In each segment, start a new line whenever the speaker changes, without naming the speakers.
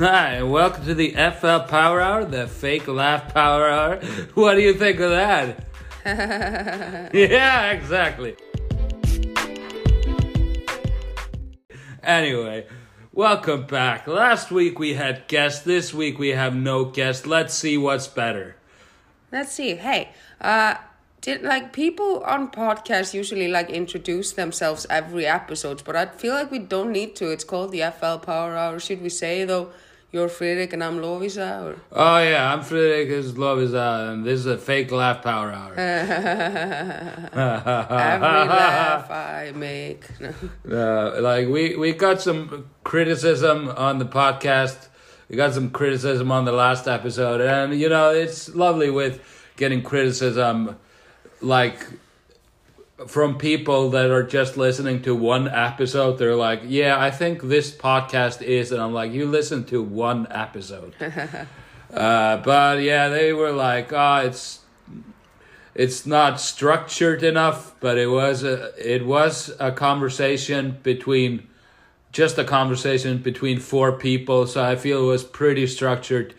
Hi, and welcome to the FL Power Hour, the fake laugh power hour. What do you think of that? yeah, exactly. Anyway, welcome back. Last week we had guests, this week we have no guests. Let's see what's better.
Let's see. Hey, uh, did like people on podcasts usually like introduce themselves every episode, but I feel like we don't need to. It's called the FL Power Hour. Should we say though? You're Friðrik and I'm Lovísa, or
Oh yeah, I'm Friðrik, this is Lovísa, and this is a fake laugh power hour.
every laugh I make. No.
Uh, like we we got some criticism on the podcast. We got some criticism on the last episode, and you know it's lovely with getting criticism, like from people that are just listening to one episode. They're like, "Yeah, I think this podcast is," and I'm like, "You listen to one episode." uh, but yeah, they were like, "Ah, it's." It's not structured enough, but it was a it was a conversation between just a conversation between four people, so I feel it was pretty structured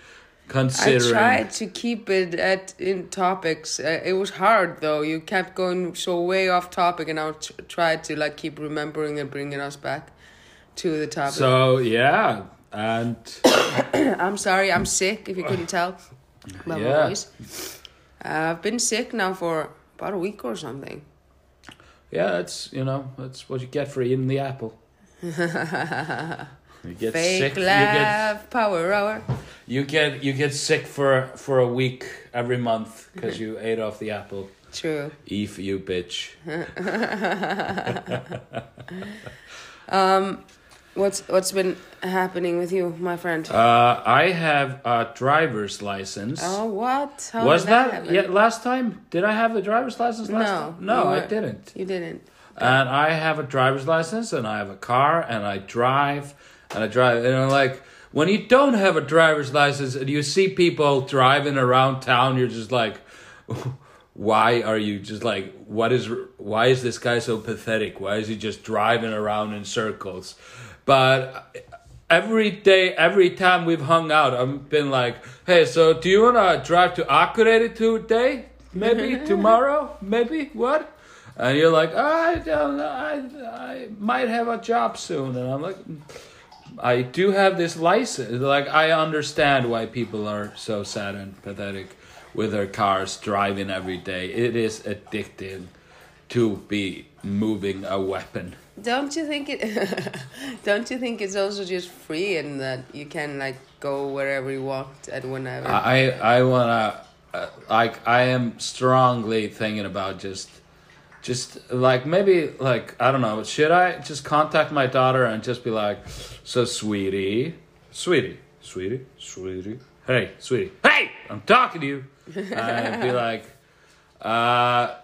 I tried to keep it at in topics. Uh, it was hard though. You kept going so way off topic, and I tr- tried to like keep remembering and bringing us back to the topic.
So yeah, and
I'm sorry, I'm sick. If you couldn't tell by my
Yeah.
voice, uh, I've been sick now for about a week or something.
yeah, that's you know that's what you get for eating the apple. You get
Fake
sick. You get
laugh power hour.
you get you get sick for for a week every month because you ate off the apple.
True.
Eve, you bitch.
What's what's been happening with you, my friend?
Uh, I have a driver's license.
oh, what? How
Was
did
that, yeah last time? Did I have a driver's license last
No,
time? No, I
were-
didn't.
You didn't.
And I have a driver's license and I have a car and I drive and I drive and I'm like when you don't have a driver's license and you see people driving around town you're just like why are you just like what is why is this guy so pathetic? Why is he just driving around in circles? But every day every time we've hung out I've been like hey so do you want to drive to Akureyri today? Maybe? Tomorrow? Maybe? What? And you're like, I don't know, I, I might have a job soon. And I'm like, I do have this license. Like, I understand why people are so sad and pathetic with their cars driving every day. It is addicting to be moving a weapon.
Don't you think it? don't you think it's also just free and that you can like go wherever you want at whenever?
I, I wanna, uh, like, I am strongly thinking about just just like maybe like I don't know. Should I just contact my daughter and just be like, "So, sweetie, sweetie, sweetie, sweetie, hey, sweetie, hey, I'm talking to you," and be like, uh,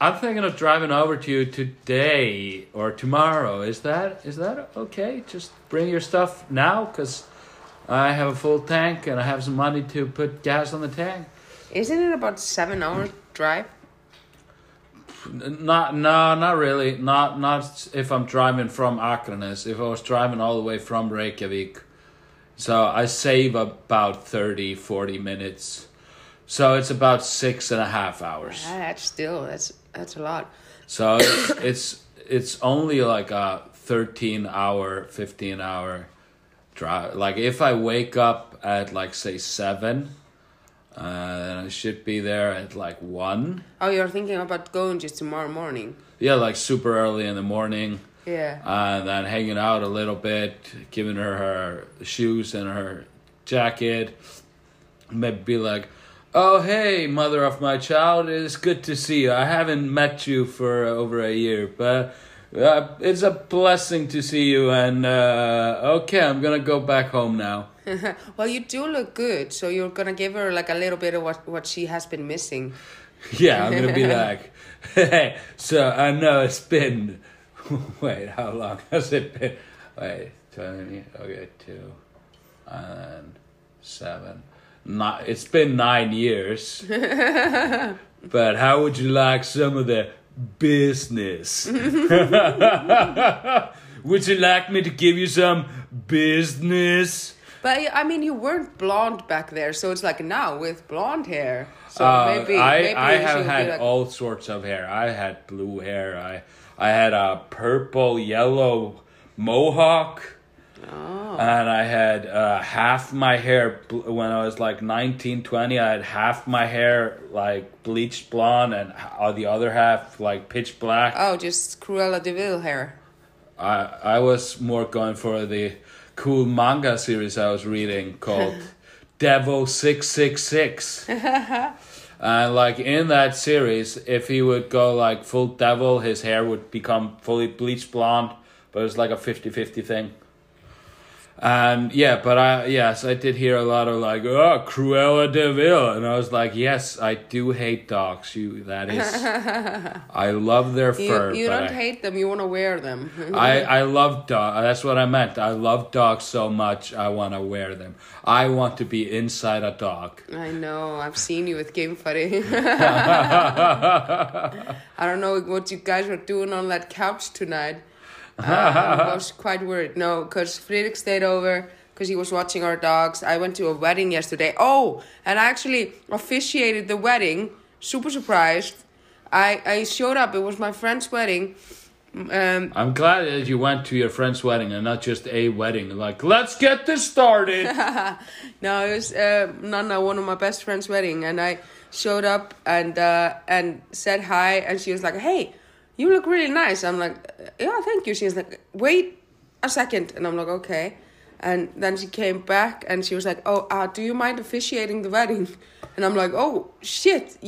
"I'm thinking of driving over to you today or tomorrow. Is that is that okay? Just bring your stuff now, cause I have a full tank and I have some money to put gas on the tank."
Isn't it about seven hour drive?
Not no, not really. Not not if I'm driving from Akranes. If I was driving all the way from Reykjavik, so I save about 30, 40 minutes. So it's about six and a half hours.
Ah, that's still that's that's a lot.
So it's it's, it's only like a thirteen hour, fifteen hour drive. Like if I wake up at like say seven, uh, I should be there at like one.
Oh, you're thinking about going just tomorrow morning?
Yeah, like super early in the morning.
Yeah.
and then hanging out a little bit, giving her her shoes and her jacket. Maybe be like, "Oh, hey, mother of my child, it's good to see you. I haven't met you for over a year, but uh, it's a blessing to see you. And uh, okay, I'm gonna go back home now."
well, you do look good, so you're gonna give her like a little bit of what what she has been missing.
Yeah, I'm gonna be like, "Hey, so I know it's been." Wait, how long has it been? Wait, twenty. Okay, two, and seven. Not. It's been nine years. but how would you like some of the business? would you like me to give you some business?
But I mean, you weren't blonde back there, so it's like now with blonde hair. So
Uh,
maybe
I
maybe
I have had
like,
all sorts of hair. I had blue hair. I I had a purple yellow mohawk.
Oh.
And I had uh, half my hair bl- when I was like 19, 20. I had half my hair like bleached blonde and h- the other half like pitch black.
Oh, just Cruella de Vil hair.
I I was more going for the cool manga series I was reading called Devil Six Six Six. And like in that series, if he would go like full devil, his hair would become fully bleached blonde, but it was like a 50-50 thing. And yeah, but I yes, I did hear a lot of like, oh, Cruella de Vil, and I was like, yes, I do hate dogs. You that is, I love their
You,
fur.
you
but
don't
I,
hate them, you want to wear them.
I, I love dogs. That's what I meant. I love dogs so much. I want to wear them. I want to be inside a dog.
I know, I've seen you with Game Fuddy. I don't know what you guys were doing on that couch tonight. Uh, I was quite worried. No, because Friðrik stayed over because he was watching our dogs. I went to a wedding yesterday. Oh, and I actually officiated the wedding. Super surprised. I, I showed up. It was my friend's wedding. Um,
I'm glad that you went to your friend's wedding and not just a wedding. Like, let's get this started.
No, it was uh, Nana, one of my best friend's wedding, and I showed up and uh, and said hi, and she was like, "Hey, you look really nice." I'm like, "Yeah, thank you." She's like, "Wait a second. and I'm like, "Okay," and then she came back and she was like, "Oh, uh, do you mind officiating the wedding?" And I'm like, "Oh shit,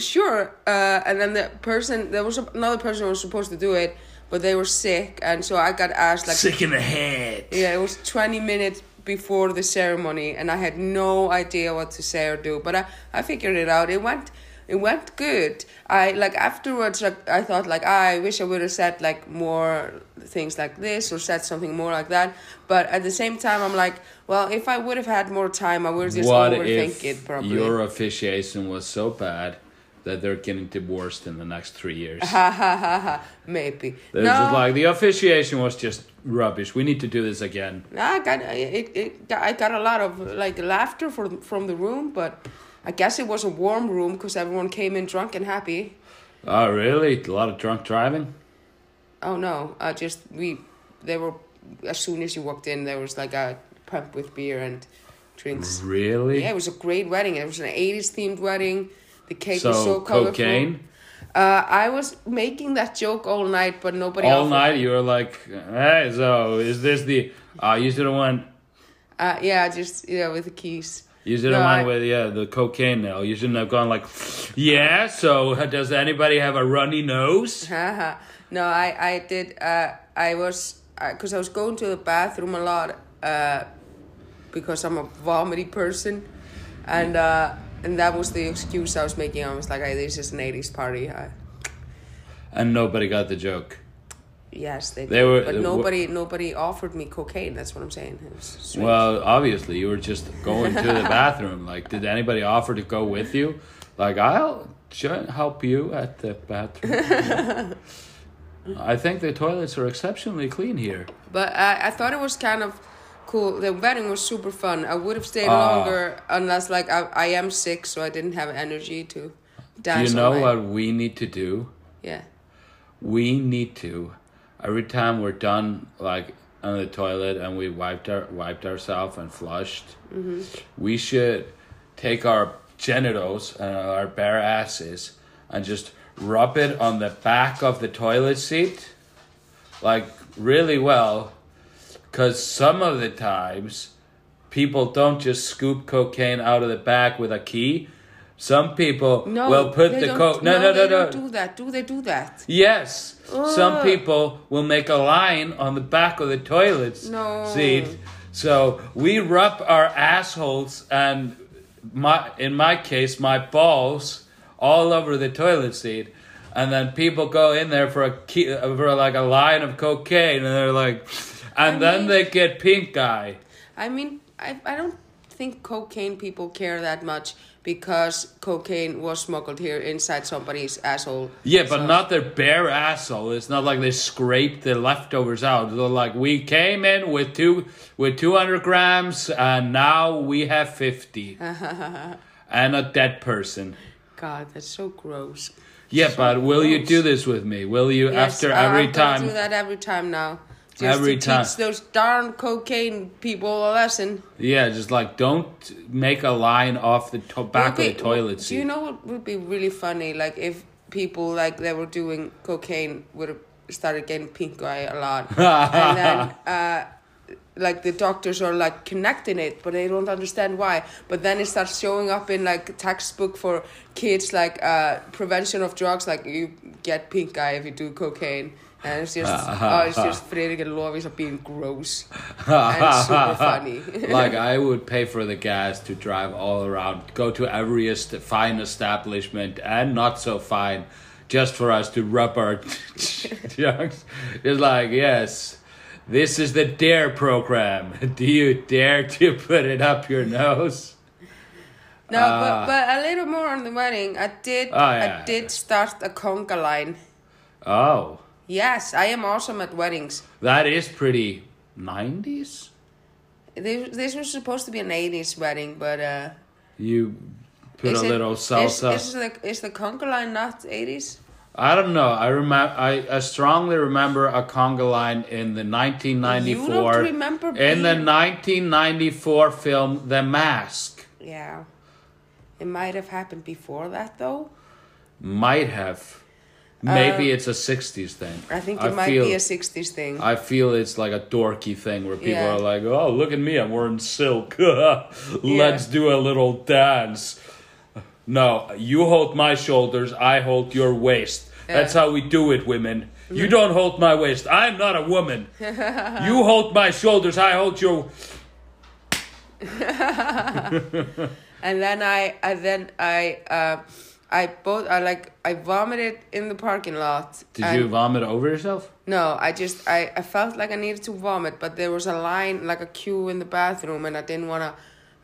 sure." Uh, and then the person, there was another person who was supposed to do it, but they were sick, and so I got asked like
Sick in the head.
yeah, it was 20 minutes before the ceremony and I had no idea what to say or do, but I, I figured it out. It went it went good. I like afterwards like I thought like ah, I wish I would have said like more things like this or said something more like that. But at the same time I'm like, well, if I would have had more time, I would just
What
overthink it probably.
your officiation was so bad that they're getting divorced in the next three years?
ha ha ha ha. Maybe.
They're
no,
just like the officiation was just rubbish. We need to do this again.
I got it, it. I got a lot of like laughter from from the room, but I guess it was a warm room because everyone came in drunk and happy.
Oh, really? A lot of drunk driving.
Oh no! I just we they were as soon as you walked in, there was like a pump with beer and drinks.
Really?
Yeah, it was a great wedding. It was an '80s themed wedding. The cake
so,
was so colorful.
cocaine
Uh, I was making that joke all night, but nobody.
all
offered-
night. You were like, "Hey, so is this the? Uh, you should have went.
Uh, yeah, just yeah, with the keys.
You should
No, I-
went with yeah the cocaine now. You shouldn't have gone like, yeah. So does anybody have a runny nose?
No, I I did. Uh, I was because I was going to the bathroom a lot. Uh, because I'm a vomity person, and uh, and that was the excuse I was making. I was like, "Hey, this is an '80s party." I,
And nobody got the joke.
Yes, they.
They
did.
were-
but
were-
nobody nobody offered me cocaine. That's what I'm saying. It was strange.
Well, obviously you were just going to the bathroom. Like, did anybody offer to go with you? Like, I'll help you at the bathroom. I think the toilets are exceptionally clean here.
But I, I thought it was kind of cool. The wedding was super fun. I would have stayed
Ah.
longer unless like I, I am sick, so I didn't have energy to
Do
dance.
you know what we need to do?
Yeah.
we need to every time we're done like on the toilet and we wiped our wiped ourselves and flushed mm-hmm. we should take our genitals and our bare asses and just rub it on the back of the toilet seat like really well because some of the times people don't just scoop cocaine out of the back with a key some people
No.
will put the
don't-
coke no no no
they
no,
don't do that. Do they do that?
Yes. Some people will make a line on the back of the toilets
No.
seat. So we rub our assholes and my in my case my balls all over the toilet seat. And then people go in there for a key, for like a line of cocaine and they're like and
I
then
mean-
they get pink eye.
I mean, I I don't think cocaine people care that much because cocaine was smuggled here inside somebody's asshole.
Yeah, but
So-
not their bare asshole. It's not like they scraped the leftovers out. They're like, we came in with two with two hundred grams, and now we have fifty, and a dead person.
God, that's so gross.
Yeah, but will you do this with me? Will you
Yes,
after
I-
every
I'm
time?
do that every time now. Just
Every
to
time.
teach those darn cocaine people a lesson.
Yeah, just like don't make a line off the to- back
Would
of the
be-
toilet
Do you know what would be really funny? Like if people like they were doing cocaine would have started getting pink eye a lot, and then uh, like the doctors are like connecting it, but they don't understand why. But then it starts showing up in like textbook for kids, like uh, prevention of drugs, like you get pink eye if you do cocaine. And it's just, oh, it's just Friðrik and Lovis are being gross and super funny.
like I would pay for the gas to drive all around, go to every est- fine establishment and not so fine, just for us to rub our junks. It's like yes, this is the Dare program. Do you dare to put it up your nose?
No,
Ah.
but, but a little more on the wedding. I did
Oh, yeah.
I did start a conga line.
Oh,
Yes, I am awesome at weddings.
that is pretty nineties.
This, this was supposed to be an 80s wedding, but uh
You put a
it-
little salsa.
is, the, is the conga line not 80s?
I don't know. I remember. I, I strongly remember a conga line in the 1994.
You don't remember
in the 1994 film The Mask.
Yeah. It might have happened before that though.
Might have. Maybe it's a 60s thing.
I think it might
feel,
be a 60s thing.
I feel it's like a dorky thing where people
Yeah.
are like, "Oh, look at me! I'm wearing silk. Let's do a little dance." No, you hold my shoulders. I hold your waist. That's how we do it, women. You don't hold my waist. I'm not a woman. you hold my shoulders. I hold your.
and then I, I then I, uh, I both I like I vomited in the parking lot.
Did you vomit over yourself?
No, I just I, I felt like I needed to vomit, but there was a line like a queue in the bathroom, and I didn't wanna,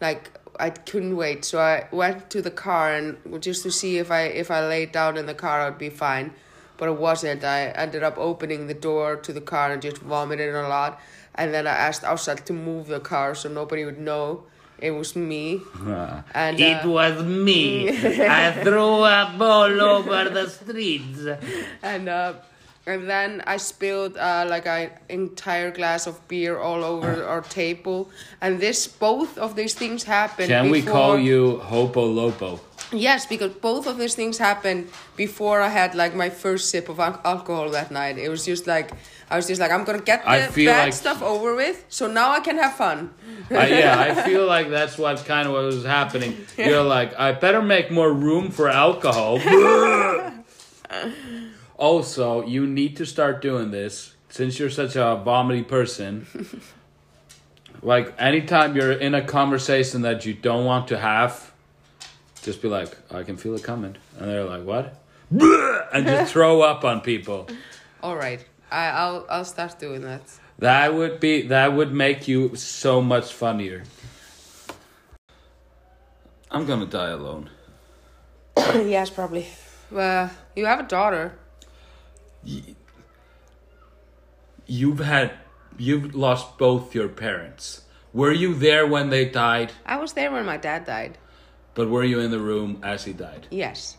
like I couldn't wait, so I went to the car and just to see if I if I laid down in the car I'd be fine, but it wasn't. I ended up opening the door to the car and just vomited a lot, and then I asked outside to move the car so nobody would know it was me. And
it
uh,
was me. I threw up all over the streets.
and uh, and then I spilled uh, like an entire glass of beer all over our table, and this both of these things happened.
Can we call you Hopo Lopo?
Yes, because both of these things happened before I had like my first sip of al- alcohol that night. It was just like I was just like I'm gonna get
I
the bad
like-
stuff over with, so now I can have fun.
Uh, yeah, I feel like that's what kind of what was happening. You're like, I better make more room for alcohol. also, you need to start doing this since you're such a vomity person. like, anytime you're in a conversation that you don't want to have, just be like, I can feel it coming. And they're like, what? and just throw up on people.
All right, I, I'll I'll start doing that.
That would be that would make you so much funnier. I'm gonna die alone.
yes, probably. Well, you have a daughter.
You've had you've lost both your parents. Were you there when they died?
I was there when my dad died.
But were you in the room as he died?
Yes.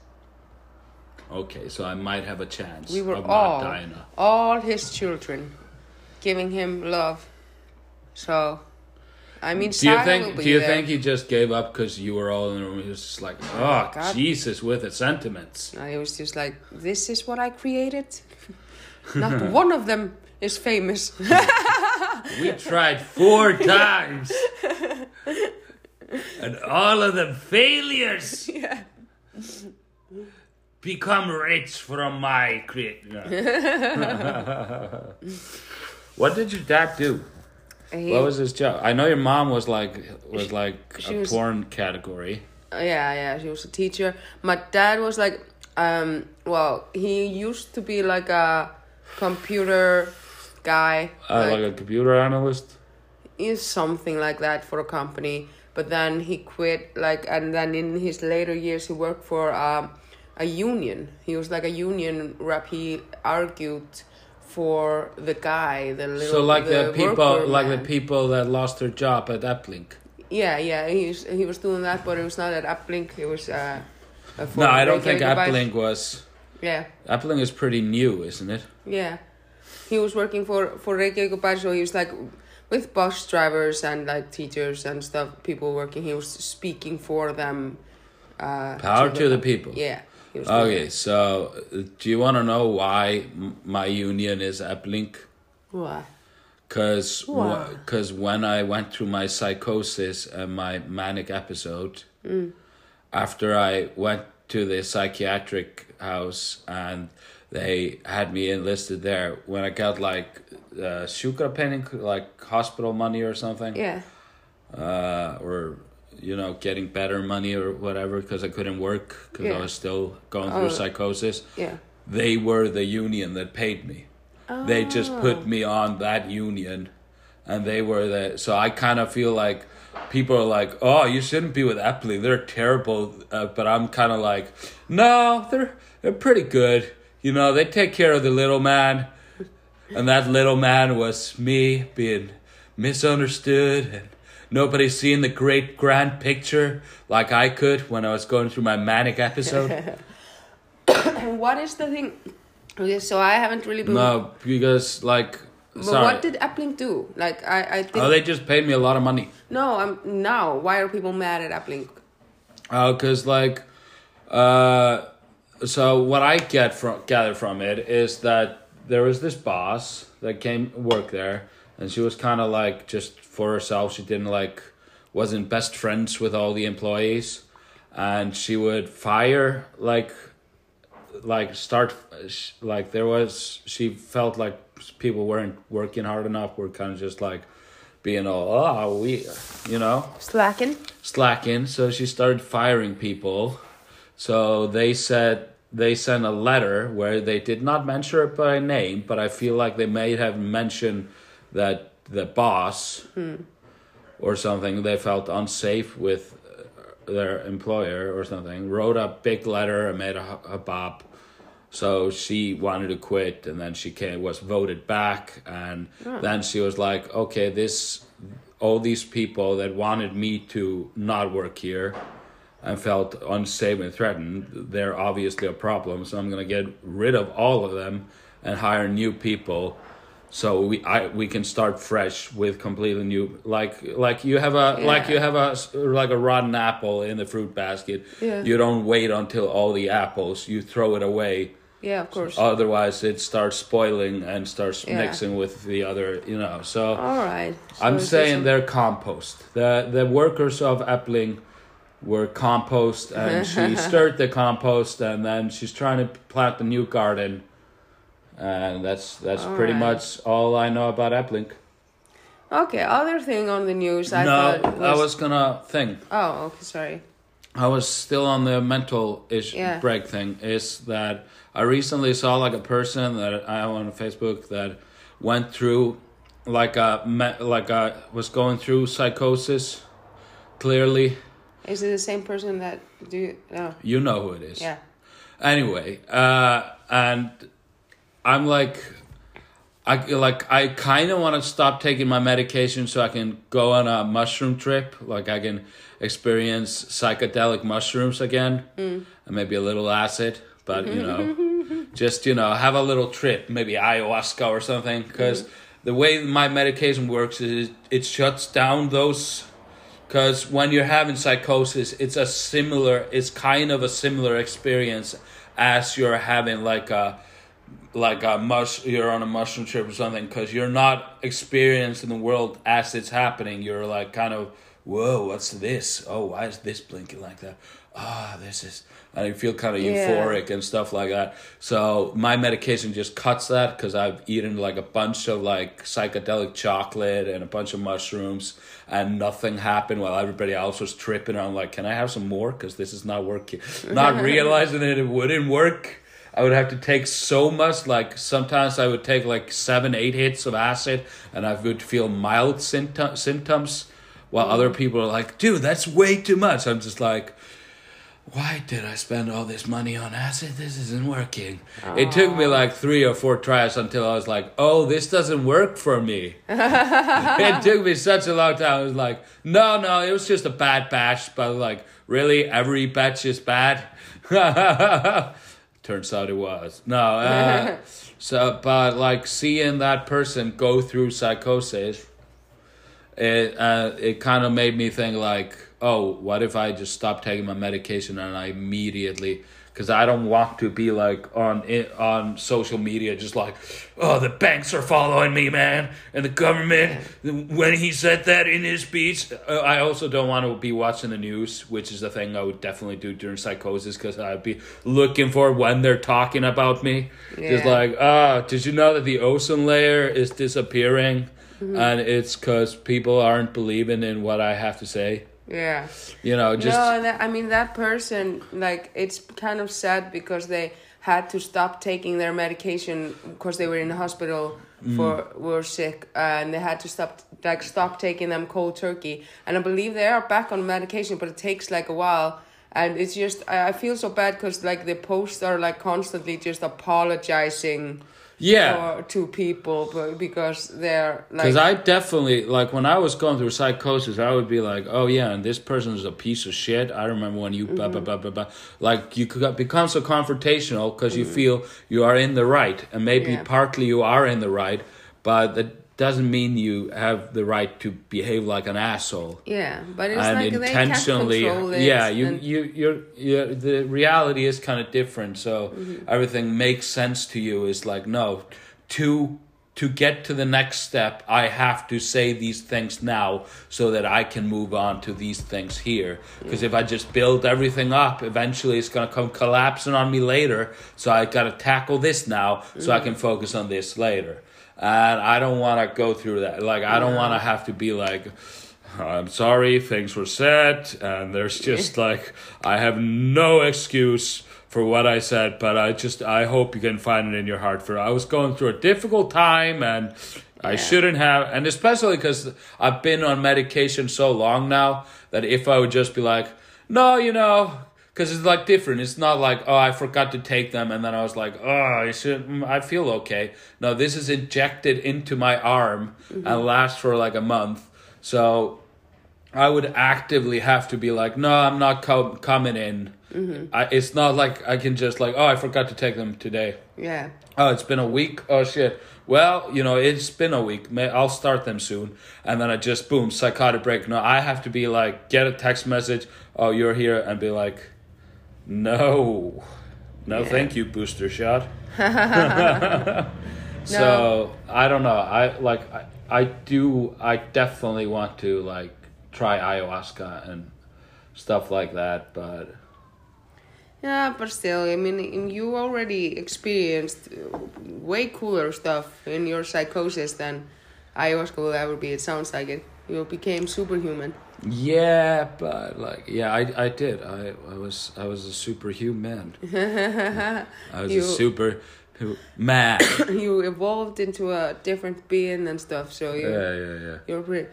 Okay, so I might have a chance
We were all, all his children, giving him love. So, I mean,
Do you
will
think do you
there.
think he just gave up because you were all in the room? He was just like, oh
God.
Jesus, with the sentiments.
I was just like, this is what I created. Not one of them is famous.
We tried four times. And all of them failures.
yeah.
Become rich from my create. what did your dad do?
He,
What was his job? I know your mom was like was like
She
a
was-
porn category.
yeah, yeah, she was a teacher. My dad was like, um, well, he used to be like a computer guy.
Uh, like, a computer analyst.
is something like that for a company. but then he quit. Like, and then in his later years, he worked for um, a union. He was like a union rep. He argued for the guy, the little.
So like the, people,
worker
like the people that lost their job at Efling.
Yeah, yeah, he was, he was doing that, but it was not at Efling. It was. Uh,
No, I don't think Efling was.
Yeah,
Efling is pretty new, isn't it?
yeah. He was working for for Reykjavik so he was like with bus drivers and like teachers and stuff. People working. He was speaking for them. Uh,
Power to the people.
Yeah. He was doing
Okay, so do you want to know why my union is
Efling? Why?
Cause,
Why?
cause when I went through my psychosis and my manic episode,
Mm.
after I went to the psychiatric house and they had me enlisted there, when I got like uh, sjúkrapenning, like hospital money or something,
Yeah.
uh, or you know, getting better money or whatever, because I couldn't work because
Yeah.
I was still going through
Oh.
psychosis.
Yeah.
They were the union that paid me. They just
Oh.
put me on that union, and they were the. So I kind of feel like people are like, "Oh, you shouldn't be with Efling. They're terrible." Uh, but I'm kind of like, "No, they're they're pretty good. You know, they take care of the little man." And that little man was me being misunderstood and nobody seeing the great grand picture like I could when I was going through my manic episode.
What is the thing? Okay, so I haven't really been.
no, because like
But
sorry.
what did Efling do? Like I, I think.
oh, they just paid me a lot of money.
no, I'm now. Why are people mad at Efling?
Oh, cause like, uh, so what I get from gather from it is that there was this boss that came work there, and she was kind of like just for herself. She didn't like wasn't best friends with all the employees, and she would fire like like start like there was she felt like people weren't working hard enough. Were kind of just like being all oh we you know
Slacking.
slacking, so she started firing people. So they said they sent a letter where they did not mention it by name, but I feel like they may have mentioned that the boss or something they felt unsafe with their employer or something wrote a big letter and made a, a bob. So she wanted to quit, and then she came, was voted back, and then she was like, "Okay, this, all these people that wanted me to not work here, and felt unsafe and threatened, they're obviously a problem. So I'm gonna get rid of all of them and hire new people, so we I we can start fresh with completely new like like you have a like you have a like a rotten apple in the fruit basket.
Yeah.
You don't wait until all the apples. You throw it away.
Yeah, of course.
Otherwise, it starts spoiling and starts
Yeah.
mixing with the other. You know. So
All right. So
I'm saying
doesn't-
they're compost. The the workers of Efling were compost, and she stirred the compost, and then she's trying to plant a new garden, and that's that's
All
pretty
right.
much all I know about Efling.
Okay, other thing on the news I
no,
thought
I was gonna think.
Oh, okay, sorry.
I was still on the mental ish
Yeah.
break thing. Is that I recently saw like a person that I on Facebook that went through like a like a was going through psychosis. Clearly,
Is it the same person that do you, no?
you know who it is.
Yeah.
Anyway, uh, and I'm like, I like I kind of want to stop taking my medication so I can go on a mushroom trip. Like I can experience psychedelic mushrooms again, mm. and maybe a little acid. But you know, just you know, have a little trip, maybe ayahuasca or something. Mm. Because the way my medication works is it shuts down those because when you're having psychosis it's a similar it's kind of a similar experience as you're having like a like a mush you're on a mushroom trip or something because you're not experiencing the world as it's happening. You're like kind of whoa what's this? Oh why is this blinking like that? Ah this is and you feel kind of
Yeah.
euphoric and stuff like that. So my medication just cuts that because i've eaten like a bunch of like psychedelic chocolate and a bunch of mushrooms and nothing happened while everybody else was tripping. I'm like can i have some more? Because this is not working. Not realizing that it wouldn't work I would have to take so much. Like sometimes I would take like seven, eight hits of acid, and I would feel mild symptom- symptoms. while mm. other people are like, dude, that's way too much. I'm just like, why did I spend all this money on acid? This isn't working. It took me like three or four tries until I was like, oh, this doesn't work for me. it took me such a long time. I was like, no, no, it was just a bad batch. But like, really, every batch is bad. Turns out it was. No, uh, so but like seeing that person go through psychosis, it uh, it kind of made me think like, oh, what if I just stop taking my medication and I immediately because I don't want to be like on on social media just like, oh, the banks are following me, man, and the government. When he said that in his speech, uh, I also don't want to be watching the news, which is the thing I would definitely do during psychosis because I'd be looking for when they're talking about me. Just like, ah, did you know that the ozone layer is disappearing? And it's because people aren't believing in what I have to say.
Yeah.
You know, just
no, that, I mean that person like it's kind of sad because they had to stop taking their medication because they were in the hospital
Mm.
for were sick and they had to stop like stop taking them cold turkey and I believe they are back on medication but it takes like a while and it's just I, I feel so bad because like the posts are like constantly just apologizing
yeah.
for, to people but because they're like
Because I definitely like when I was going through psychosis, I would be like, "Oh yeah, and this person is a piece of shit." I remember when you blah, blah, mm-hmm. blah, blah, blah. like you could become so confrontational because you mm-hmm. feel you are in the right, and maybe
Yeah.
partly you are in the right, but that doesn't mean you have the right to behave like an asshole.
Yeah but it's
and
like they can't control it
yeah you
and-
you you're, you the reality is kind of different so
Mm-hmm.
everything makes sense to you is like no to to get to the next step i have to say these things now so that i can move on to these things here. Because if i just build everything up eventually it's going to come collapsing on me later so i got to tackle this now so i can focus on this later and i don't want to go through that. Like i don't want to have to be like I'm sorry, things were said, and there's just like I have no excuse for what I said, but I just I hope you can find it in your heart for I was going through a difficult time and I shouldn't have and especially cuz I've been on medication so long now that if I would just be like, "No, you know, because it's like different. It's not like oh I forgot to take them and then I was like oh I should mm, I feel okay. No, this is injected into my arm and lasts for like a month. So I would actively have to be like, no, I'm not co- coming in. I, it's not like I can just like, oh, I forgot to take them today.
yeah
Oh, it's been a week. Oh shit. Well, you know, it's been a week. May I'll start them soon, and then I just boom psychotic break. No, I have to be like, get a text message. Oh, you're here, and be like, no, no,
Yeah.
thank you, booster shot. So I don't know. I like I, I do. I definitely want to like try ayahuasca and stuff like that, but.
Yeah, but still, I mean, you already experienced way cooler stuff in your psychosis than ayahuasca will ever be. It sounds like it. You became superhuman.
Yeah, but like, yeah, I, I did. I, I was, I was a superhuman. I was
You-
a super man.
you evolved into a different being and stuff. So you,
yeah, yeah, yeah.
you're pretty.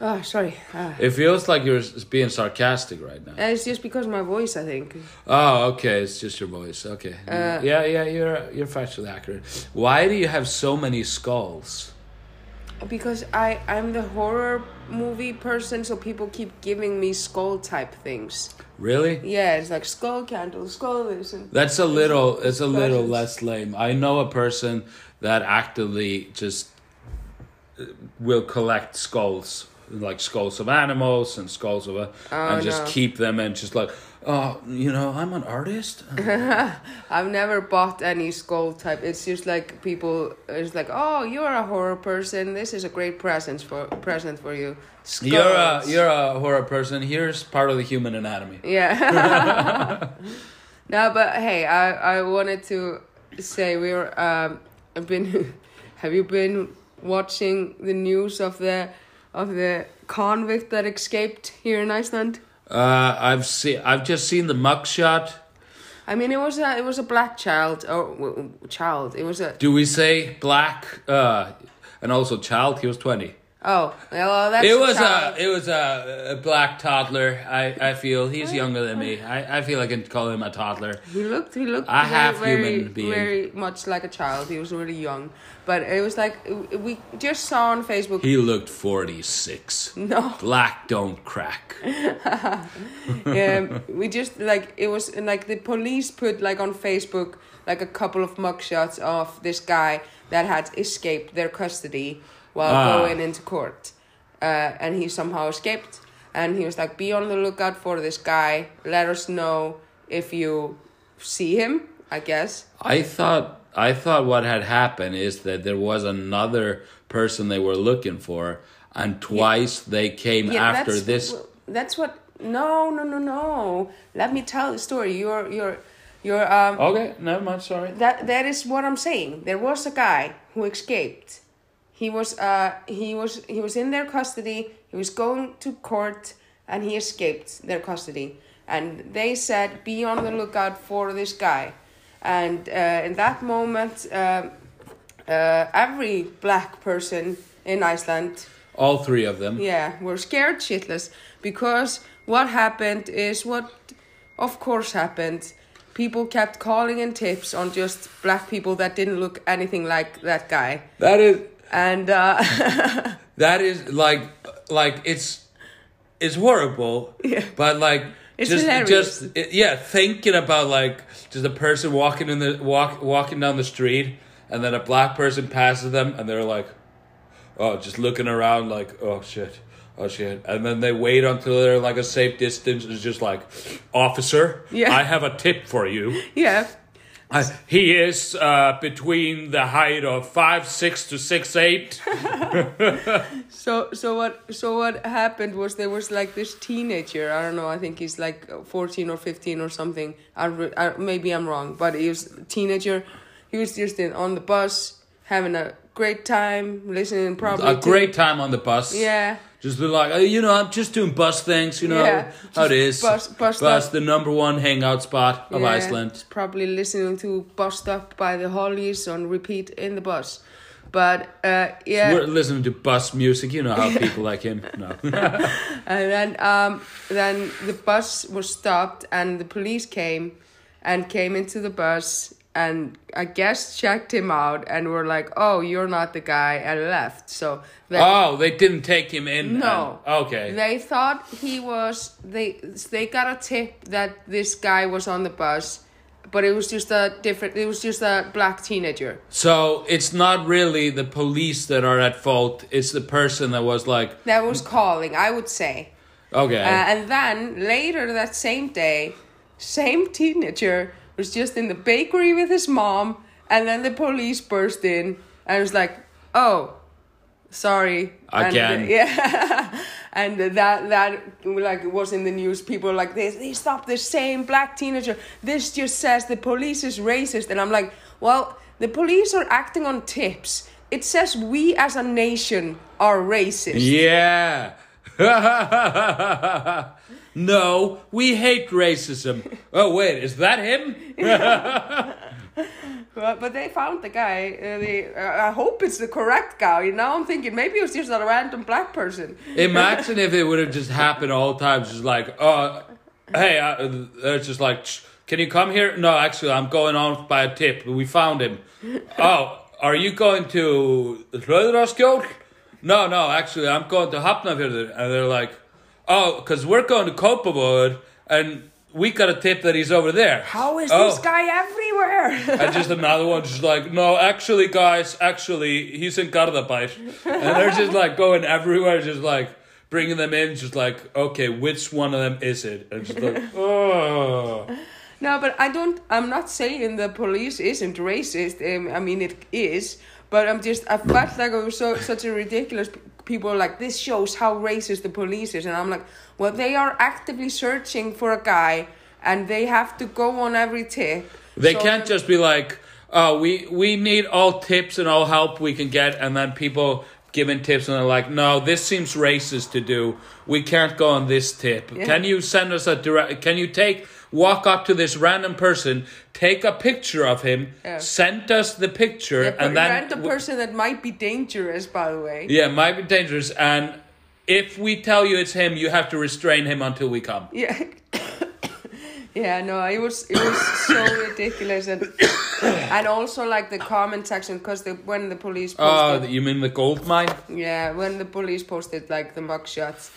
Oh, sorry. Ah.
It feels like you're being sarcastic right now.
Uh, It's just because of my voice, I think.
Oh, okay. It's just your voice. Okay.
Uh,
yeah, yeah. You're, you're factually accurate. Why do you have so many skulls?
Because I I'm the horror movie person, so people keep giving me skull type things.
Really?
Yeah, it's like skull candle, skull this, and
That's a little. It's a little less lame. I know a person that actively just uh, will collect skulls, like skulls of animals and skulls of, a, and just
no.
keep them and just like, oh, you know, I'm an artist.
I've never bought any skull type. It's just like people. It's like, oh, you're a horror person. This is a great present for present for you. Skulls.
You're a you're a horror person. Here's part of the human anatomy.
Yeah. no, but hey, I I wanted to say we're um I've been have you been watching the news of the of the convict that escaped here in Iceland?
Uh, I've seen. I've just seen the mugshot.
I mean, it was a it was a black child or w- child. It was a
Do we say black? Uh, and also child. He was twenty.
Oh, well, that's
It was
child.
a it was a, a black toddler. I, I feel he's younger than me. I, I feel I can call him a toddler.
He looked. He looked.
A
very,
half
very,
human being.
very much like a child. He was really young, but it was like we just saw on Facebook.
He looked forty six.
no,
Black don't crack.
um, we just like it was like the police put like on Facebook like a couple of mugshots of this guy that had escaped their custody while
Ah.
going into court, uh, and he somehow escaped. And he was like, "Be on the lookout for this guy. Let us know if you see him." I guess.
I thought I thought what had happened is that there was another person they were looking for, and twice they came after
that's,
this.
That's what. No, no, no, no. Let me tell the story. You're, you're, you're. Um,
Okay, never mind. Sorry.
That that is what I'm saying. There was a guy who escaped. He was uh he was he was in their custody. He was going to court and he escaped their custody. And they said be on the lookout for this guy. And uh, in that moment, uh, uh, every black person in Iceland
All three of them.
yeah, we're scared shitless because what happened is what, of course, happened. People kept calling in tips on just black people that didn't look anything like that guy,
That is
and uh,
that is like like it's it's horrible.
Yeah.
But like
It's
just
hilarious.
just it- yeah, thinking about like just a person walking in the walk walking down the street and then a black person passes them and they're like oh just looking around like oh shit. Oh shit! And then they wait until they're like a safe distance. It's just like, officer,
Yeah.
I have a tip for you.
yeah,
Uh, he is uh, between the height of five six to six eight.
So so what so what happened was there was like this teenager I don't know I think he's like fourteen or fifteen or something I, I maybe I'm wrong but he was a teenager he was just in on the bus having a great time listening probably
a
to-
great time on the bus.
yeah
Just be like, oh, you know, I'm just doing bus things, you know
Yeah,
how it is.
bus- bus stop.
the number one hangout spot of
Yeah,
Iceland.
Probably listening to Bus Stop by the Hollies on repeat in the bus. But uh, yeah,
We're listening to bus music. You know how people like him. No.
and then um, then the bus was stopped and the police came and came into the bus and I guess checked him out and were like, "Oh, you're not the guy," and left. So they,
oh, they didn't take him in.
No.
and- okay.
They thought he was they they got a tip that this guy was on the bus, but it was just a different it was just a black teenager.
so it's not really the police that are at fault. It's the person that was like,
That was calling, I would say.
okay.
Uh, and then later that same day, same teenager was just in the bakery with his mom, and then the police burst in and was like, "Oh, sorry."
Again.
And, yeah, and that that like it was in the news. People were like, "They they stopped the same black teenager. This just says the police is racist." And I'm like, "Well, the police are acting on tips." It says we as a nation are racist.
Yeah. no, we hate racism. Oh wait, is that him?
But, but they found the guy. Uh, they, uh, I hope it's the correct guy. Now I'm thinking maybe it was just a random black person.
Imagine if it would have just happened all the time, just like, oh, hey, uh, it's just like, can you come here? No, actually, I'm going on by a tip. We found him. Oh, are you going to Röðraskjól? No, no, actually, I'm going to Hafnarfjörður. And they're like, oh, because we're going to Kópavogur, and we got a tip that he's over there.
How is
Oh.
this guy everywhere?
And just another one, just like, no, actually, guys, actually, he's in Garðabær. And they're just like going everywhere, just like bringing them in, just like, okay, which one of them is it? And just like, oh.
no, but I don't. I'm not saying the police isn't racist. Um, I mean it is, but I'm just. I felt like it was so such a ridiculous. People are like this shows how racist the police is, and I'm like, well, they are actively searching for a guy, and they have to go on every tip.
They
So
can't just be like, oh, we, we need all tips and all help we can get. And then people giving tips and they're like, no, this seems racist to do. We can't go on this tip.
Yeah.
Can you send us a direct, can you take walk up to this random person, take a picture of him,
Yeah.
send us the picture,
Yeah,
and then
random person that might be dangerous, by the way.
yeah, might be dangerous. And if we tell you it's him, you have to restrain him until we come.
Yeah. yeah, no, it was it was so ridiculous and and also like the comment section because the when the police
oh,
Posted, Oh,
you mean the gold mine?
yeah when the police posted like the mugshots,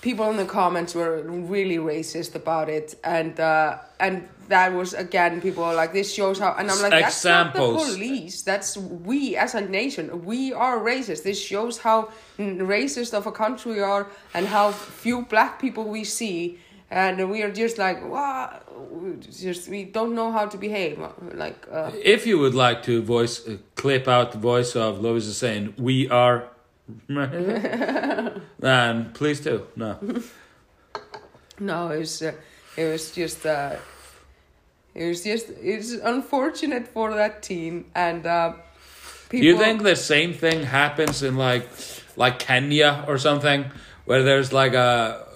people in the comments were really racist about it. And uh and that was again people like this shows how and I'm like that's not the
Examples.
police. That's we as a nation we are racist. This shows how racist of a country we are and how few black people we see. And we are just like wow we just we don't know how to behave. Like uh,
If you would like to voice uh, clip out the voice of Lois saying "We are," then please do. No,
no it was uh, it was just uh it was just it's unfortunate for that team and uh people
do you think the same thing happens in like like Kenya or something, where there's like a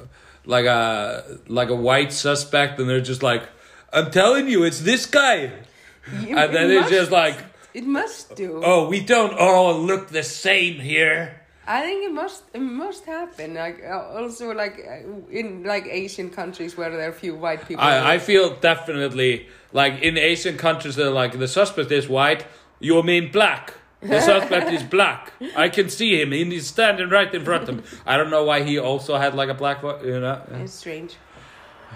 like a like a white suspect, and they're just like, "I'm telling you, it's this guy," and then
it
it's just like,
it must do
"Oh, we don't all look the same here."
I think it must it must happen. Like uh, also like uh, in like Asian countries where there are few white people.
I, I feel definitely like in Asian countries they're like the suspect is white, you mean black. The suspect is black. I can see him. He's standing right in front of me. I don't know why he also had like a black. You know,
it's strange.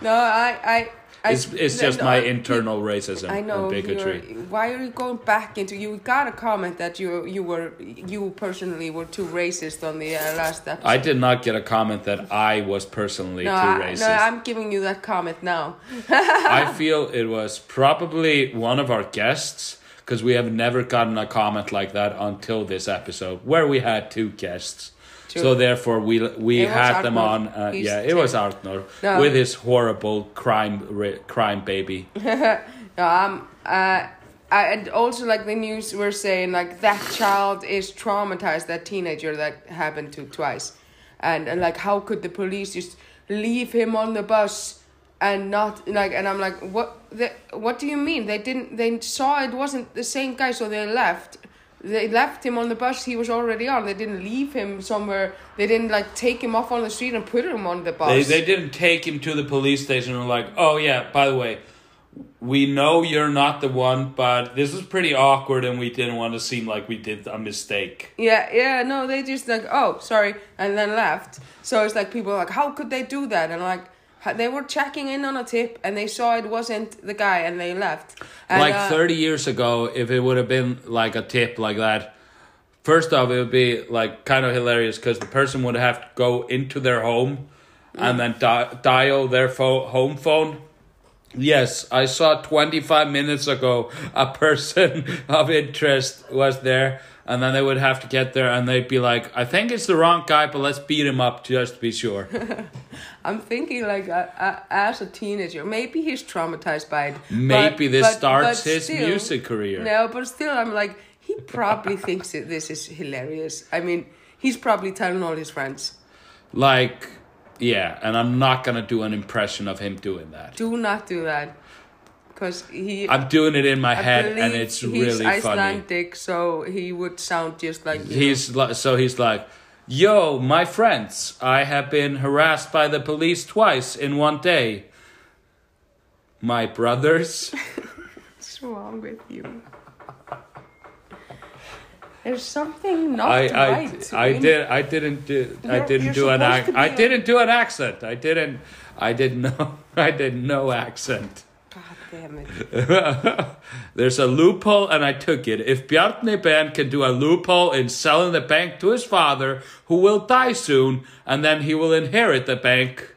No, I I.
It's it's just
no,
my internal racism
I know
and bigotry.
Why are you going back into? You got a comment that you you were you personally were too racist on the uh, last episode.
I did not get a comment that I was personally
no,
too
I,
racist.
no, I'm giving you that comment now.
I feel it was probably one of our guests because we have never gotten a comment like that until this episode where we had two guests.
True.
So therefore, we we
It
had them on. Uh, yeah, it was Artnor
No.
with his horrible crime ri- crime baby.
Um, uh, I, and also like the news were saying like that child is traumatized, that teenager that happened to twice, and, and like how could the police just leave him on the bus and not like and I'm like what the, what do you mean they didn't they saw it wasn't the same guy so they left they left him on the bus he was already on they didn't leave him somewhere they didn't like take him off on the street and put him on the bus
They they didn't take him to the police station and were like, oh yeah, by the way, we know you're not the one, but this is pretty awkward, and we didn't want to seem like we did a mistake.
Yeah, yeah, no, they just like, oh, sorry, and then left. So it's like people are like, how could they do that? And like, they were checking in on a tip and they saw it wasn't the guy and they left. And,
like
uh,
30 years ago if it would have been like a tip like that first off it would be like kind of hilarious because the person would have to go into their home and then di- dial their pho- home phone yes i saw 25 minutes ago a person of interest was there and then they would have to get there and they'd be like i think it's the wrong guy but let's beat him up just to be sure
I'm thinking like uh, uh, as a teenager, maybe he's traumatized by it.
maybe
but-
this
but-
starts
but
his
still-
music career
No, but still, I'm like, he probably thinks that this is hilarious. I mean, he's probably telling all his friends.
Like, yeah, and I'm not gonna do an impression of him doing that.
Do not do that. Because he.
I'm doing it in my
I
head, and it's really funny.
Icelandic, so he would sound just like.
He's li- so he's like, "Yo, my friends, I have been harassed by the police twice in one day. My brothers,
What's wrong with you? There's something not
I, I,
right.
I
in-
did, I didn't do, I
You're-
didn't do an ac- I
a-
didn't do an accent. I didn't, I didn't know, I did no accent."
God damn it.
There's a loophole, and I took it. If Bjarni Ben can do a loophole in selling the bank to his father, who will die soon, and then he will inherit the bank,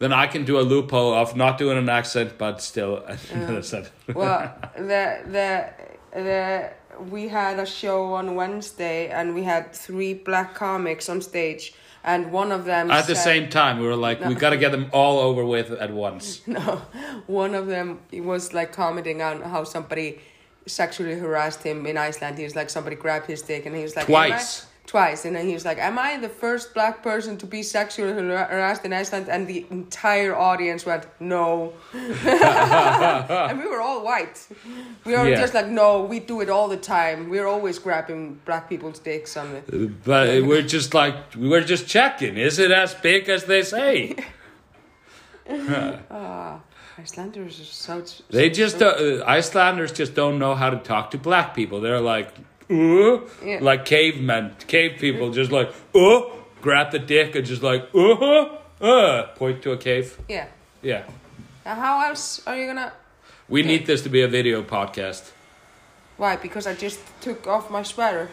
then I can do a loophole of not doing an accent, but still another
well, the the the we had a show on Wednesday, and we had three black comics on stage, and one of them
At the same time, we were like, we gotta get them all over with at once.
No, one of them was like commenting on how somebody sexually harassed him in Iceland. He was like somebody grabbed his dick, and he was like "Hey,
Twice.
Twice, and then he was like, "Am I the first black person to be sexually harassed in Iceland?" And the entire audience went, "No," and we were all white. We were
Yeah.
just like, "No, we do it all the time. We're always grabbing black people's dicks on it."
But we're just like we're just checking. Is it as big as they say?
Ah, Icelanders are such.
They just uh, Icelanders just don't know how to talk to black people. They're like, uh,
Yeah.
like cavemen, cave people, just like, uh, grab the dick and just like, uh, uh, point to a cave.
yeah.
Yeah,
Uh, how else are you gonna?
we need this to be a video podcast.
Why? Because I just took off my sweater.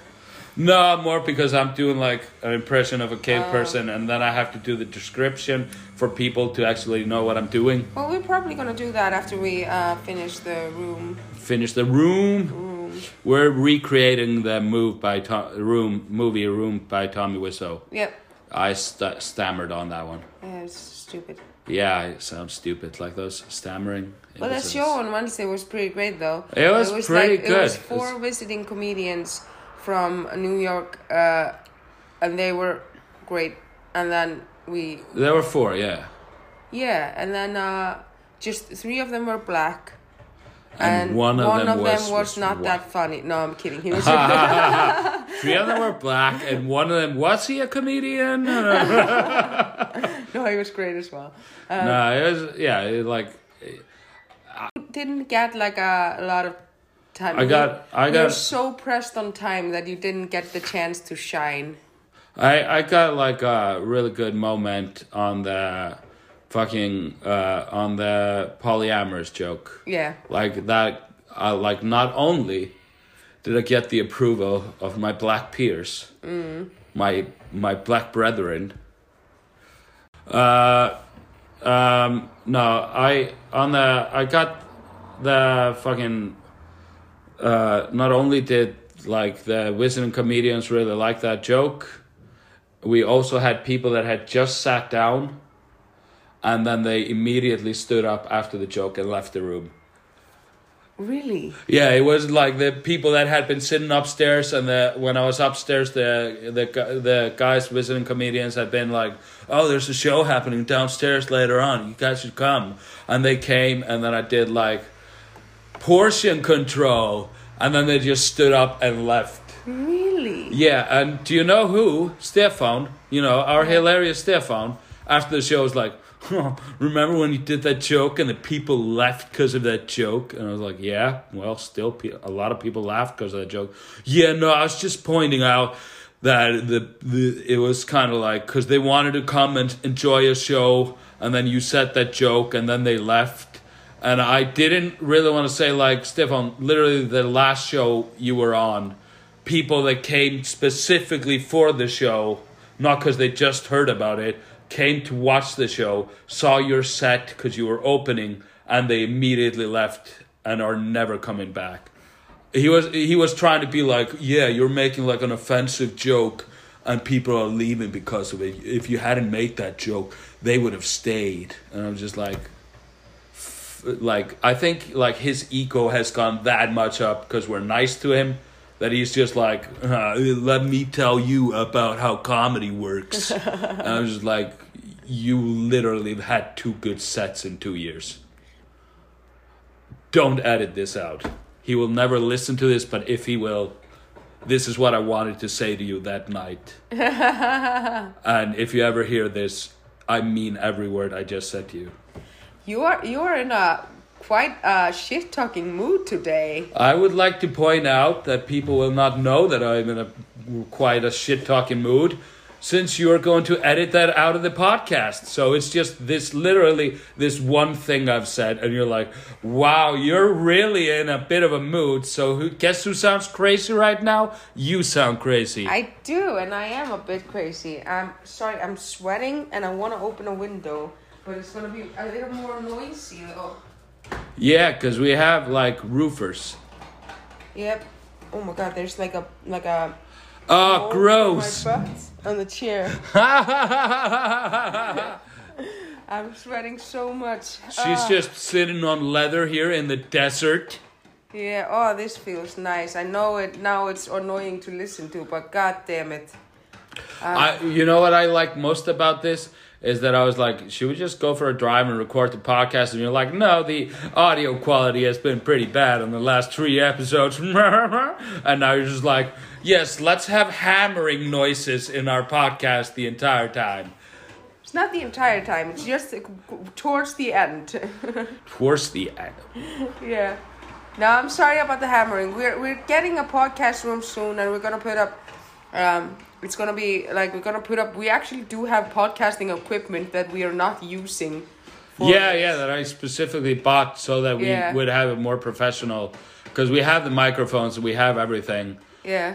No, more because I'm doing like an impression of a cave
Oh.
person, and then I have to do the description for people to actually know what I'm doing.
Well, we're probably gonna do that after we uh, finish the room.
Finish the room.
Room.
We're recreating the move by Tom, room movie Room by Tommy Wiseau.
Yep.
I st- stammered on that one.
Yeah, it's stupid.
Yeah, I sound stupid like those stammering.
Well, that show on Wednesday was pretty great, though.
It was pretty
like, It was
good.
four visiting comedians from New York, uh, and they were great. And then we,
There were four, yeah.
yeah, and then uh, just three of them were black.
And one of them
of
was-
them was, not
white.
that funny. No, I'm kidding. He was.
Three of them were black, and one of them was he a comedian?
no, he was great as well.
Um, no, it was yeah, it, like I
Didn't get like a, a lot of time.
I got- I
You're
got-
so pressed on time that you didn't get the chance to shine.
I I got like a really good moment on the fucking uh on the polyamorous joke.
Yeah.
Like that uh, like not only did I get the approval of my black peers, my my black brethren. Uh, um, no, I on the I got the fucking. Uh, not only did like the visiting comedians really like that joke, we also had people that had just sat down, and then they immediately stood up after the joke and left the room.
Really?
Yeah, it was like the people that had been sitting upstairs, and the when I was upstairs, the the the guys visiting comedians had been like, "Oh, there's a show happening downstairs later on. You guys should come." And they came, and then I did like portion control, and then they just stood up and left.
Really?
Yeah, and do you know who? Stefan. You know our hilarious Stefan. After the show, was like, "Remember when you did that joke and the people left because of that joke?" And I was like, "Yeah, well, still, pe- a lot of people laughed because of that joke." Yeah, no, I was just pointing out that the the it was kind of like because they wanted to come and enjoy a show, and then you said that joke, and then they left. And I didn't really want to say like Stefan. Literally, the last show you were on, people that came specifically for the show, not because they just heard about it, came to watch the show, saw your set because you were opening, and they immediately left and are never coming back. He was he was trying to be like, yeah, you're making like an offensive joke, and people are leaving because of it. If you hadn't made that joke, they would have stayed. And I'm just like, like I think like his ego has gone that much up because we're nice to him that he's just like, uh, let me tell you about how comedy works. and I was just like, you literally have had two good sets in two years. Don't edit this out. He will never listen to this, but if he will, this is what I wanted to say to you that night. and if you ever hear this, I mean every word I just said to you.
You are you are in a quite a shit talking mood today.
I would like to point out that people will not know that I'm in a quite a shit talking mood since you are going to edit that out of the podcast. So it's just this literally this one thing I've said and you're like, "Wow, you're really in a bit of a mood." So who guess who sounds crazy right now? You sound crazy.
I do, and I am a bit crazy. I'm sorry, I'm sweating, and I want to open a window, but it's gonna be a little more noisy though.
Yeah, cuz we have like roofers.
Yep. Oh my god, there's like a like a.
Oh, gross.
On the chair. I'm sweating so much.
She's
Ah.
just sitting on leather here in the desert.
Yeah. Oh, this feels nice. I know it now. It's annoying to listen to, but god damn it.
I, you know what I like most about this is that I was like, should we just go for a drive and record the podcast? And you're like, no, the audio quality has been pretty bad on the last three episodes. and now you're just like, yes, let's have hammering noises in our podcast the entire time.
It's not the entire time. It's just towards the end.
Towards the end.
yeah. No, I'm sorry about the hammering. We're we're getting a podcast room soon, and we're gonna put up. Um, it's gonna be like we're gonna put up. We actually do have podcasting equipment that we are not using. for
Yeah,
this.
yeah, that I specifically bought so that we
Yeah.
would have it more professional. Because we have the microphones, we have everything.
Yeah.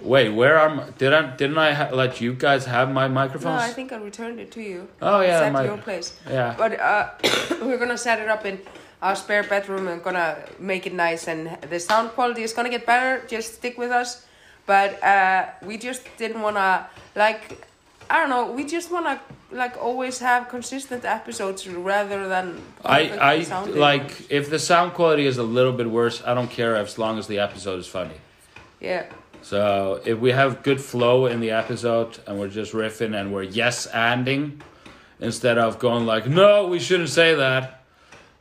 Wait, where are my, did I didn't I ha- let you guys have my microphones? No.
I think I returned it to you.
Oh yeah,
It's at
my-
your place.
yeah.
But uh, we're gonna set it up in our spare bedroom and gonna make it nice, and the sound quality is gonna get better. Just stick with us. But uh, we just didn't wanna like, I don't know. We just wanna like always have consistent episodes rather than.
I I
sounding
like if the sound quality is a little bit worse, I don't care as long as the episode is funny.
Yeah.
So if we have good flow in the episode and we're just riffing and we're yes anding instead of going like no we shouldn't say that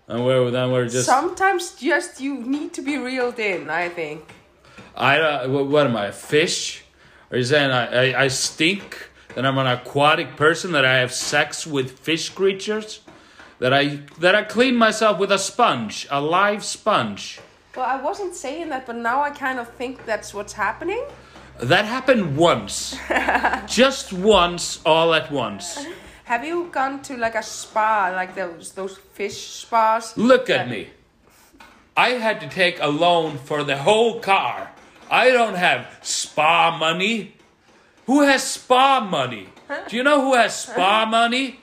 and we're then we're just
Sometimes just you need to be reeled in. I think.
I uh, what, what am I a fish? Are you saying I, I I stink? That I'm an aquatic person? That I have sex with fish creatures? That I that I clean myself with a sponge, a live sponge?
Well, I wasn't saying that, but now I kind of think that's what's happening.
That happened once, just once, all at once.
Have you gone to like a spa, like those those fish spas?
Look at me. I had to take a loan for the whole car. I don't have spa money. Who has spa money? Do you know who has spa money?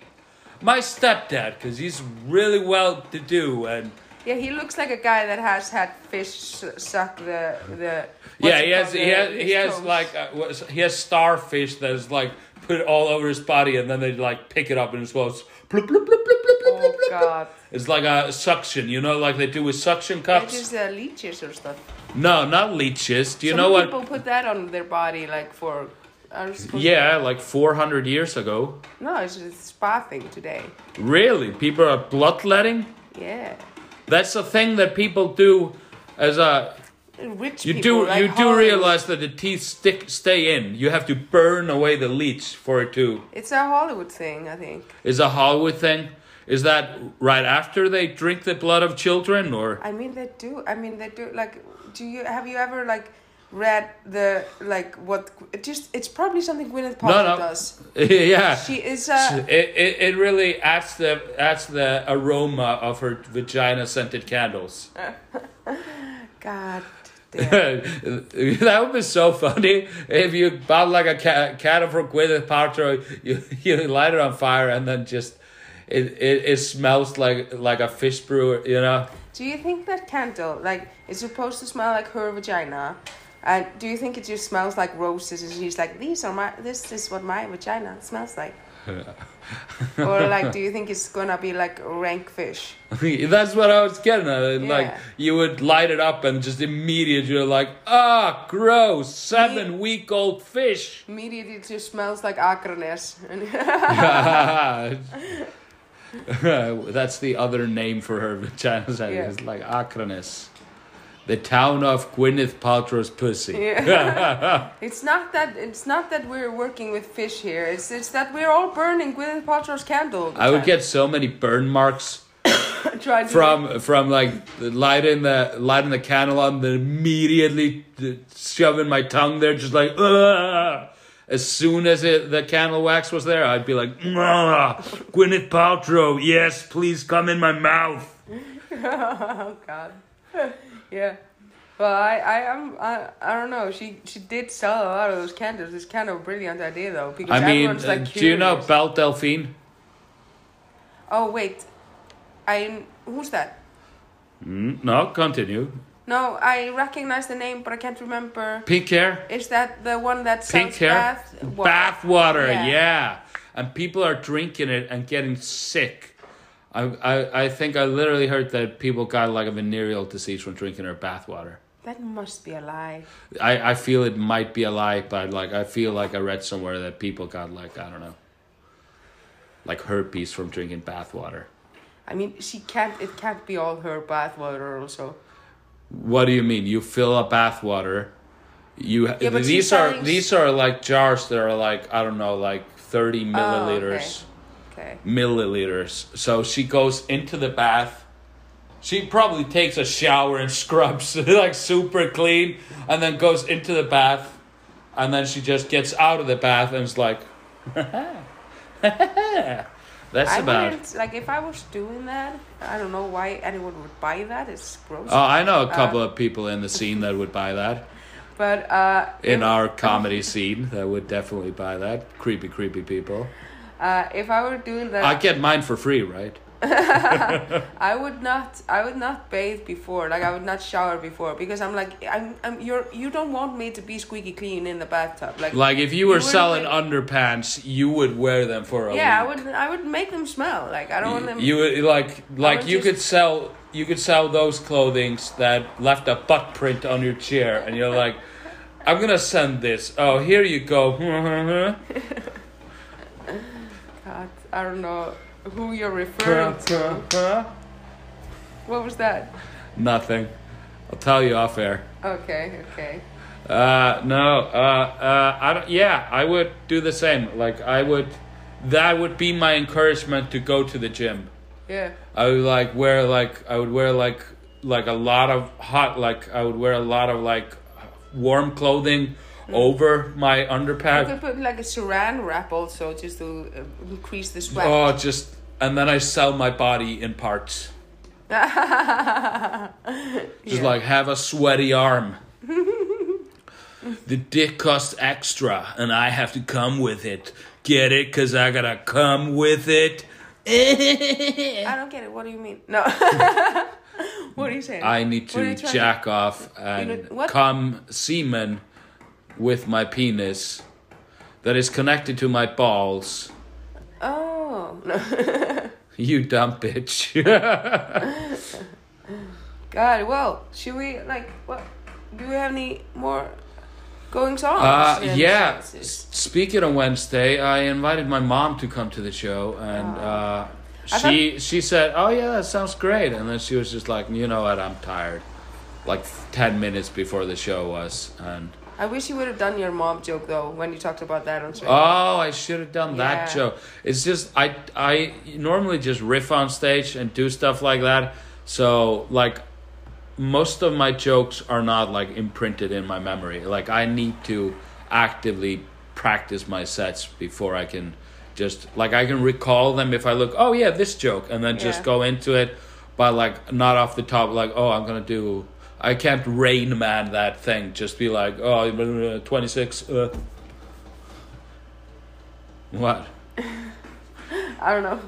My stepdad, because he's really well to do and
Yeah, he looks like a guy that has had fish su- suck the the.
yeah, he has he has he has
toes.
like uh, he has starfish that is like put all over his body and then they like pick it up and it goes bloop, bloop, bloop, bloop, bloop, bloop,
Oh
bloop, bloop.
God!
It's like a suction, you know, like they do with suction cups.
is uh, leeches or stuff.
No, not leeches. Do you
Some
know what?
people put that on their body, like for. I was supposed
Yeah, like 400 years ago.
No, it's a spa thing today.
Really? People are bloodletting?
Yeah.
That's a thing that people do as a
Rich
you
people.
do
like
you do realize that the teeth stick stay in. You have to burn away the leech for it to
It's a Hollywood thing, I think.
It's a Hollywood thing. Is that right after they drink the blood of children or
I mean, they do. I mean, they do. Like, do you have you ever like read the like what? It just it's probably something Gwyneth
No,
Paltrow
no.
does.
yeah.
She is uh,
It, it, it really adds the adds the aroma of her vagina scented candles.
God
that would be so funny if you bought like a ca- candle for Gwyneth Paltrow, you you light it on fire and then just it, it, it smells like like a fish brewer, you know.
Do you think that candle like is supposed to smell like her vagina? And do you think it just smells like roses? And she's like, these are my. This is what my vagina smells like. or like, do you think it's gonna be like rank fish?
That's what I was getting at. Like
Yeah.
you would light it up and just immediately you're like, ah, gross, seven week old fish.
Immediately, it just smells like Akranes.
That's the other name for her vagina.
Yeah.
It's like Akranes. The town of Gwyneth Paltrow's pussy.
Yeah. it's not that it's not that we're working with fish here. It's it's that we're all burning Gwyneth Paltrow's candle.
I would get so many burn marks from from like lighting the lighting the candle on, then immediately shoving my tongue there, just like Ugh! As soon as it the candle wax was there, I'd be like, Gwyneth Paltrow, yes, please come in my mouth.
oh God. yeah. Well, I I am I, I don't know. She she did sell a lot of those candles. It's kind of a brilliant idea though because
I mean,
everyone's
uh,
like
do you know. Belle Delphine?
Oh wait, I who's that?
Mm, no, continue.
No, I recognize the name, but I can't remember.
Pink hair.
Is that the one that
Pink hair.
bath water?
Bath water,
Yeah.
yeah. And people are drinking it and getting sick. I, I, I think I literally heard that people got like a venereal disease from drinking her bath water.
That must be a lie.
I, I feel it might be a lie, but like I feel like I read somewhere that people got like I don't know, like herpes from drinking bathwater.
I mean, she can't. It can't be all her bathwater. Also,
What do you mean? You fill a bathwater. You
Yeah,
these are
selling-
these are like jars that are like I don't know like thirty milliliters.
okay.
milliliters. So she goes into the bath. She probably takes a shower and scrubs like super clean, and then goes into the bath, and then she just gets out of the bath and is like, "That's
I
about."
wouldn't like if I was doing that. I don't know why anyone would buy that. It's gross.
Oh, I know a couple
Uh,
of people in the scene that would buy that.
but uh,
In
if,
our comedy scene, that would definitely buy that. Creepy, creepy people.
uh, if I were doing that,
I get mine for free, right?
I would not. I would not bathe before. Like I would not shower before because I'm like I'm. I'm. You're. You don't want me to be squeaky clean in the bathtub. Like.
Like if you were
wouldn't
selling underpants, you would wear them for a
yeah, I would. I would make them smell. Like I don't want them.
You would like like you
just-
could sell you could sell those clothings that left a butt print on your chair, and you're like, I'm gonna send this. Oh, here you go.
God, I don't know who you're referring to. What was that?
Nothing. I'll tell you off air.
Okay. Okay.
Uh, no. Uh, uh, I don't. Yeah, I would do the same. Like I would. That would be my encouragement to go to the gym.
Yeah.
I would like wear like I would wear like like a lot of hot like I would wear a lot of like warm clothing over my
You could put like a saran wrap also just to uh, increase the sweat.
Oh, just and then I sell my body in parts. Just
Yeah.
like have a sweaty arm. the dick costs extra, and I have to come with it. Get it? Cause I gotta come with it.
I don't get it. What do you mean? No. what are you saying?
I need to jack off and
know- what?
come semen with my penis that is connected to my balls.
Oh no.
You dumb bitch.
God. Well, should we like what? Do we have any more goings on?
uh, yeah. Speaking of Wednesday, I invited my mom to come to the show, and uh,
I
she she said, "Oh yeah, that sounds great." And then she was just like, "You know what? I'm tired." Like ten minutes before the show was, and
I wish you would have done your mom joke though when you talked about that on Twitter.
Oh, I should have done that
Yeah.
joke. It's just I I normally just riff on stage and do stuff like that. So like most of my jokes are not like imprinted in my memory. Like I need to actively practice my sets before I can just like I can recall them if I look, oh yeah, this joke and then just go into it but like not off the top like oh I'm going to do I can't rain man that thing. Just be like, oh, 26 uh what?
I don't know.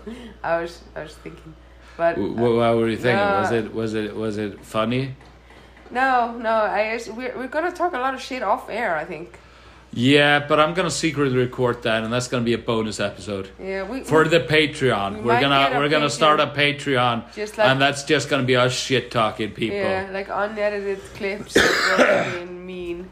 I was I was thinking, but
Wh- wh- What were you thinking? was
Uh,
it was it was it funny?
no, no. I we're we're gonna talk a lot of shit off air. I think.
Yeah, but I'm gonna secretly record that, and that's gonna be a bonus episode
Yeah, we
for
we-
the Patreon.
we
We're gonna we're gonna start a Patreon,
Just like-
and that's just gonna be us shit talking people.
yeah, like unedited clips of us being mean.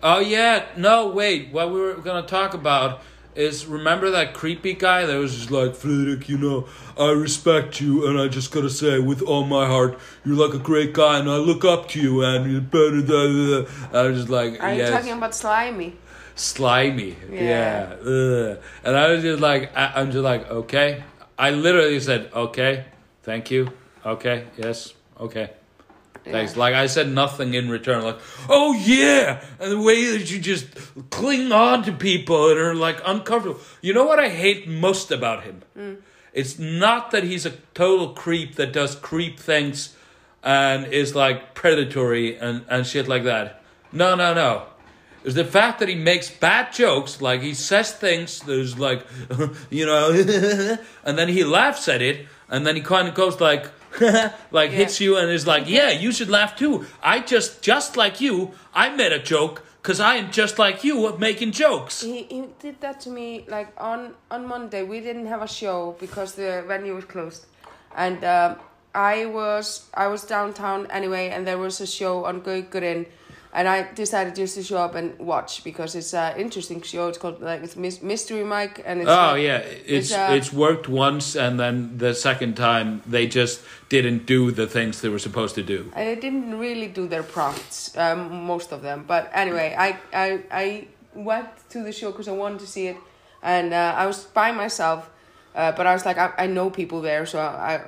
Oh yeah, no wait. What we were gonna talk about is remember that creepy guy that was just like Friðrik, you know, I respect you, and I just gotta say with all my heart, you're like a great guy, and I look up to you, and you're better. than I was just like,
Are
yes.
you talking about slimy?
Slimy. Yeah.
Yeah.
Ugh. And I was just like, I, I'm just like, okay. I literally said, okay, thank you, okay, yes, okay. Thanks.
Yeah.
Like I said nothing in return. Like, oh yeah, and the way that you just cling on to people and are like uncomfortable. You know what I hate most about him? Mm. It's not that he's a total creep that does creep things and is like predatory and and shit like that. No, no, no. It's the fact that he makes bad jokes, like he says things there's like, you know, and then he laughs at it, and then he kind of goes like, like hits you and is like, yeah, you should laugh too. I just, just like you, I made a joke because I am just like you making jokes.
He, he did that to me like on on Monday. We didn't have a show because the venue was closed, and um, I was I was downtown anyway, and there was a show on Gaukurinn, and I decided just to show up and watch because it's an interesting show. It's called like it's Mystery Mike, and it's
Oh
like-
yeah, it's
it's, uh,
it's worked once, and then the second time they just didn't do the things they were supposed to do.
They didn't really do their prompts, um, most of them. But anyway, I I, I went to the show because I wanted to see it, and uh, I was by myself. Uh, but I was like, I, I know people there, so I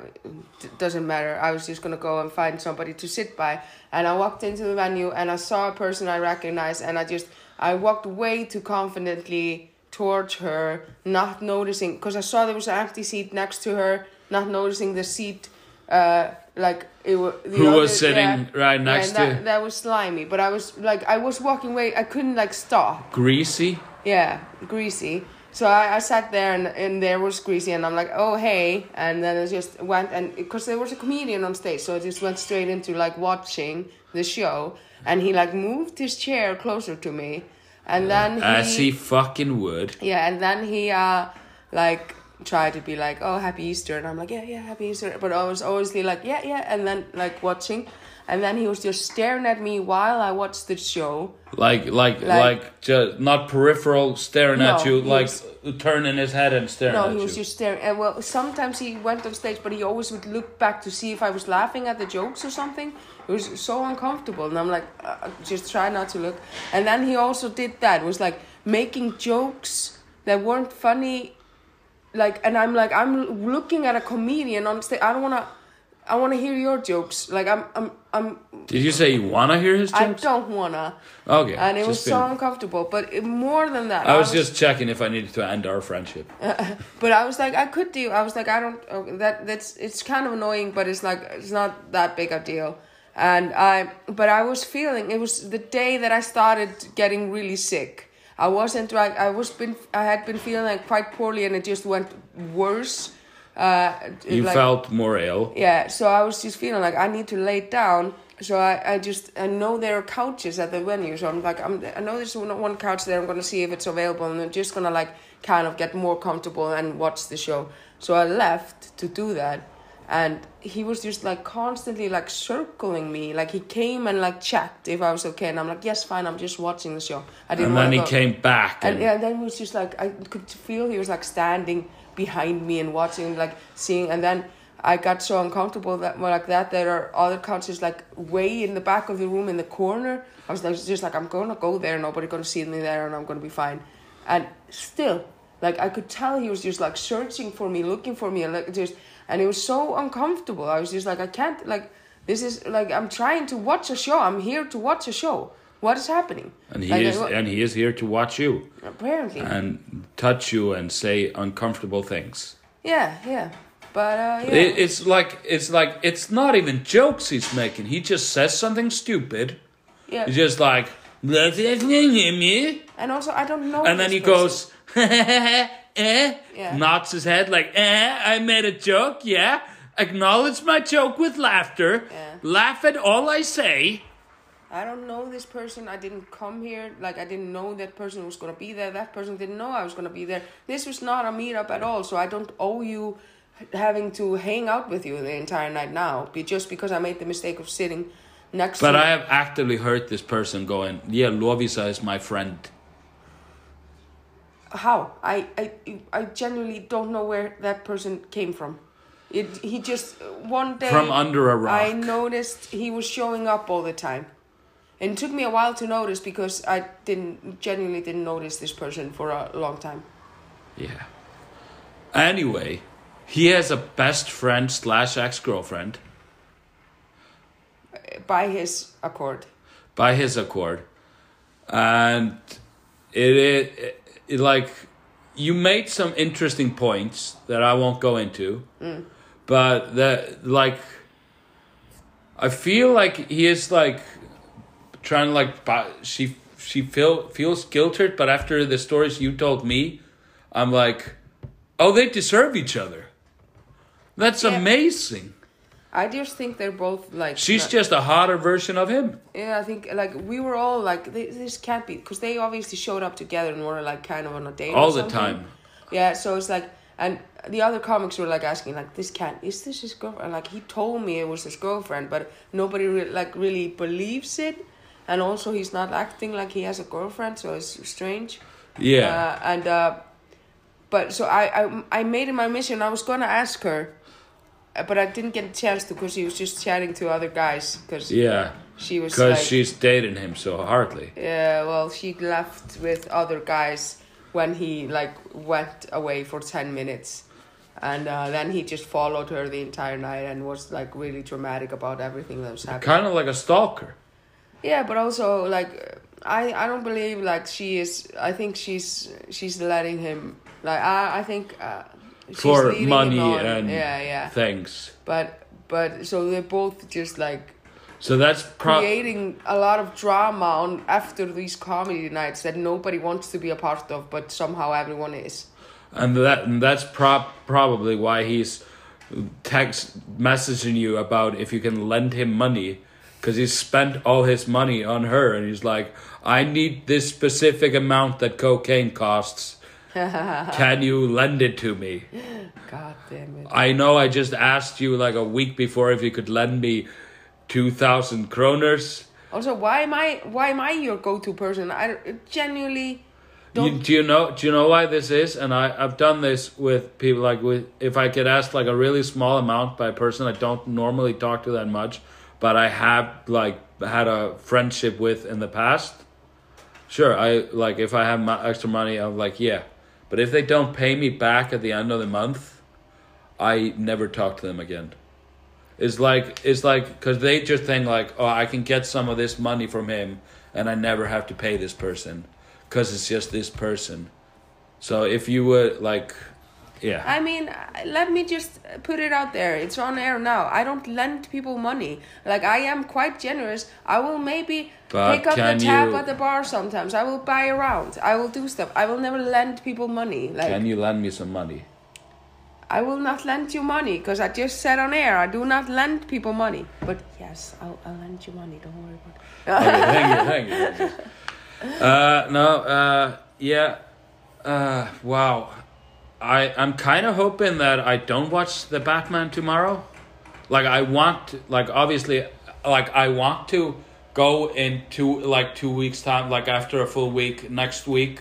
it doesn't matter. I was just gonna go and find somebody to sit by, and I walked into the venue and I saw a person I recognized, and I just I walked way too confidently towards her, not noticing because I saw there was an empty seat next to her, not noticing the seat, uh, like it was
Who
other-
was sitting right next
and that,
to
that was slimy. But I was like, I was walking away. I couldn't like stop.
Greasy?
Yeah, greasy. So I, I sat there and, and there was greasy and I'm like, oh hey, and then I just went and because there was a comedian on stage, so I just went straight into like watching the show, and he like moved his chair closer to me, and then he,
As he fucking would.
yeah, and then he uh like tried to be like, oh happy Easter, and I'm like, yeah yeah happy Easter, but I was obviously like yeah yeah, and then like watching, and then he was just staring at me while I watched the show.
Like, like, like,
Like-
just not peripheral staring at you, like
was-
turning his head and staring
No, he
you.
was just staring. And well, sometimes he went on stage, but he always would look back to see if I was laughing at the jokes or something. It was so uncomfortable, and I'm like, uh, just try not to look. And then he also did that. Was like making jokes that weren't funny, like, and I'm like, I'm looking at a comedian on stage. I don't wanna, I wanna hear your jokes. Like, I'm, I'm, I'm.
Did you say you want to hear his jokes?
I don't wanna.
Okay.
And it was so uncomfortable. But it, more than that,
I was just checking if I needed to end our friendship.
But I was like, I could do. I was like, I don't. oh, That that's it's kind of annoying, but it's like it's not that big a deal. And I, but I was feeling it was the day that I started getting really sick. I wasn't like I was been. I had been feeling like quite poorly, and it just went worse. Uh,
You
like,
felt more ill.
yeah, so I was just feeling like I need to lay down. So I, I just I know there are couches at the venue, so I'm like I'm I know there's one, one couch there. I'm gonna see if it's available, and I'm just gonna like kind of get more comfortable and watch the show. So I left to do that, and he was just like constantly like circling me. Like he came and like checked if I was okay, and I'm like yes, fine. I'm just watching the show. I didn't
And then he
go.
came back.
And
And,
yeah, then it was just like I could feel he was like standing behind me and watching, like seeing, and then I got so uncomfortable that well, like that. There are other couches like way in the back of the room in the corner. I was just like I'm gonna go there, nobody gonna see me there, and I'm gonna be fine. And still, like I could tell he was just like searching for me, looking for me, and like just, and it was so uncomfortable. I was just like, I can't like. This is like I'm trying to watch a show. I'm here to watch a show. What is happening?
and he
Like,
is and he is here to watch you
apparently.
and touch you and say uncomfortable things.
Yeah, yeah. But uh yeah.
It, it's like it's like it's not even jokes he's making. He just says something stupid.
yeah.
He's just like and
And also I don't know
And
then
he
person.
goes eh,
Yeah.
nods his head like eh, I made a joke, yeah. Acknowledge my joke with laughter.
Yeah.
Laugh at all I say.
I don't know this person. I didn't come here. Like I didn't know that person was gonna be there. That person didn't know I was gonna be there. This was not a meetup at all. So I don't owe you having to hang out with you the entire night now. Be just because I made the mistake of sitting next
But
to But
I have actively heard this person going, yeah, Lovísa is my friend.
how I, I I genuinely don't know where that person came from. It he just one day
From under a rock.
I noticed he was showing up all the time. And it took me a while to notice because I didn't genuinely didn't notice this person for a long time.
Yeah. Anyway, he has a best friend slash ex girlfriend
By his accord.
by his accord, and it, it, it like you made some interesting points that I won't go into, mm. but that like I feel like he is like trying to like she she feel feels guilted, but after the stories you told me, I'm like, oh, they deserve each other. That's
Yeah.
amazing.
I just think they're both like
She's
not-
just a hotter version of him.
yeah. I think like we were all like they, this can't be because they obviously showed up together and were like kind of on a date
All the time.
Yeah, so it's like, and the other comics were like asking like this can't is this his girlfriend like he told me it was his girlfriend but nobody re- like really believes it and also he's not acting like he has a girlfriend so it's strange
Yeah.
uh, and uh, but so I, I I made it my mission. I was gonna ask her, but I didn't get a chance to because he was just chatting to other guys. Because
yeah.
she was
Because
like,
she's dating him so hardly.
yeah, well, she left with other guys when he like went away for ten minutes, and uh, then he just followed her the entire night and was like really dramatic about everything that was happening.
Kind of like a stalker.
Yeah, but also like I I don't believe like she is. I think she's she's letting him like I I think uh,
For money and
yeah yeah.
thanks
But but so they're both just like
So that's
creating a lot of drama on after these comedy nights that nobody wants to be a part of, but somehow everyone is.
and that and that's pro- probably why he's text messaging you about if you can lend him money because he spent all his money on her and he's like i need this specific amount that cocaine costs can you lend it to me
God damn it.
i know i just asked you like a week before if you could lend me 2000 kroners
Also, why am I why am I your go to person? I genuinely don't.
do you know? Do you know why this is? And I I've done this with people like with if I get asked like a really small amount by a person I don't normally talk to that much, but I have like had a friendship with in the past. Sure, I like if I have my extra money, I'm like yeah, but if they don't pay me back at the end of the month, I never talk to them again. It's like it's like because they just think like oh I can get some of this money from him and I never have to pay this person because it's just this person. So if you would like, yeah,
I mean, let me just put it out there. It's on air now. I don't lend people money. Like I am quite generous. I will maybe
But
pick up the tab
you-
at the bar sometimes. I will buy around. I will do stuff. I will never lend people money. Like
can you lend me some money?
I will not lend you money because I just said on air I do not lend people money. But yes, I'll, I'll lend you money. Don't worry about it.
Okay, thank you, thank you. Thank you. Uh, no, uh, yeah, uh, wow. I I'm kind of hoping that I don't watch the Batman tomorrow. Like I want, to, like obviously, like I want to go in two like two weeks time, like after a full week next week.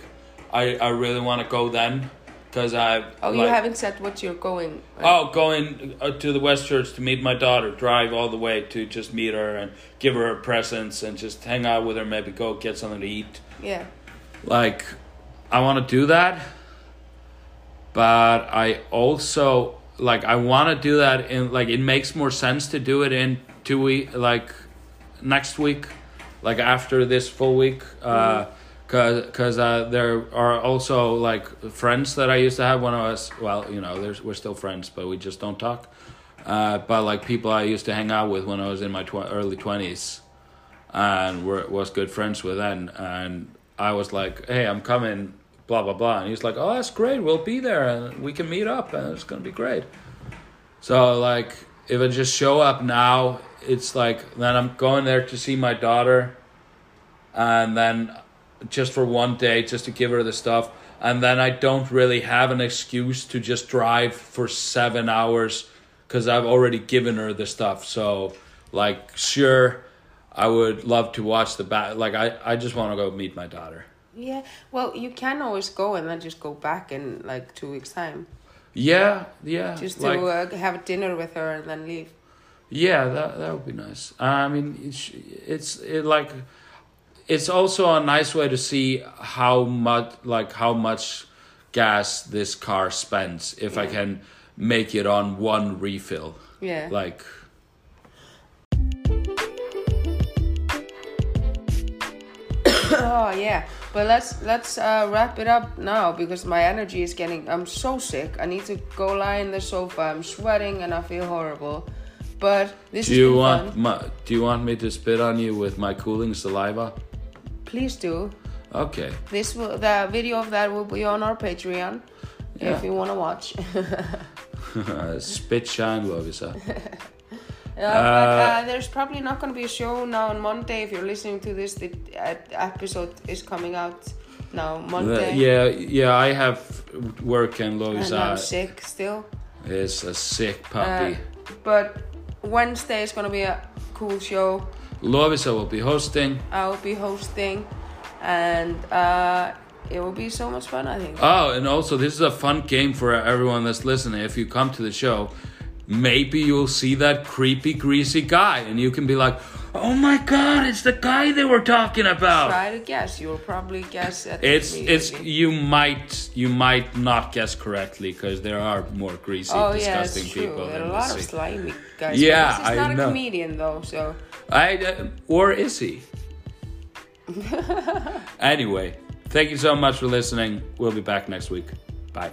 I I really want to go then, because I.
Oh, you haven't said what you're going.
Oh, going uh, to the West Church to meet my daughter, drive all the way to just meet her and give her a presents and just hang out with her, maybe go get something to eat.
Yeah.
Like, I want to do that, but I also like I want to do that in like it makes more sense to do it in two week like next week, like after this full week. Uh, Cause, cause uh, there are also like friends that I used to have when I was well, you know, there's we're still friends, but we just don't talk. Uh, but like people I used to hang out with when I was in my tw- early twenties, and were was good friends with then. And I was like, "Hey, I'm coming," blah blah blah, and he's like, "Oh, that's great. We'll be there, and we can meet up, and it's gonna be great." So like, if I just show up now, it's like then I'm going there to see my daughter, and then just for one day, just to give her the stuff, and then I don't really have an excuse to just drive for seven hours because I've already given her the stuff. So, like, sure, I would love to watch the bat. Like, I, I just want to go meet my daughter.
Yeah. Well, you can always go and then just go back in like two weeks' time.
Yeah, yeah.
Just
like,
to uh, have dinner with her and then leave.
Yeah, that that would be nice. I mean, it's it's it like it's also a nice way to see how much like how much gas this car spends if I can make it on one refill.
Yeah.
Like
oh yeah. But let's let's uh, wrap it up now because my energy is getting. I'm so sick. I need to go lie in the sofa. I'm sweating and I feel horrible. But this
do you want
fun.
my, do you want me to spit on you with my cooling saliva?
Please do.
Okay.
This will the video of that will be on our Patreon
Yeah.
if you want to watch.
spit shine vad
uh, there's probably not going to be a show now on Monday. If you're listening to this, the uh, episode is coming out now Monday.
Uh, yeah, yeah, I have work and
And
Lovísa
I'm sick still.
It's a sick
Uh,
puppy.
but Wednesday is gonna be a cool show.
Lovísa will be hosting.
I will be hosting, and uh, it will be so much fun. I think.
Oh, and also this is a fun game for everyone that's listening. If you come to the show, maybe you'll see that creepy, greasy guy, and you can be like, "Oh my God, it's the guy they were talking about."
Try to guess. You'll probably guess it.
It's it's you might you might not guess correctly because there are more greasy,
Oh yeah,
disgusting
it's true.
people.
There are a lot of slimy guys.
Yeah,
he's
I
not a
know.
comedian though, so
I uh, or is he? anyway, thank you so much for listening. We'll be back next week. Bye.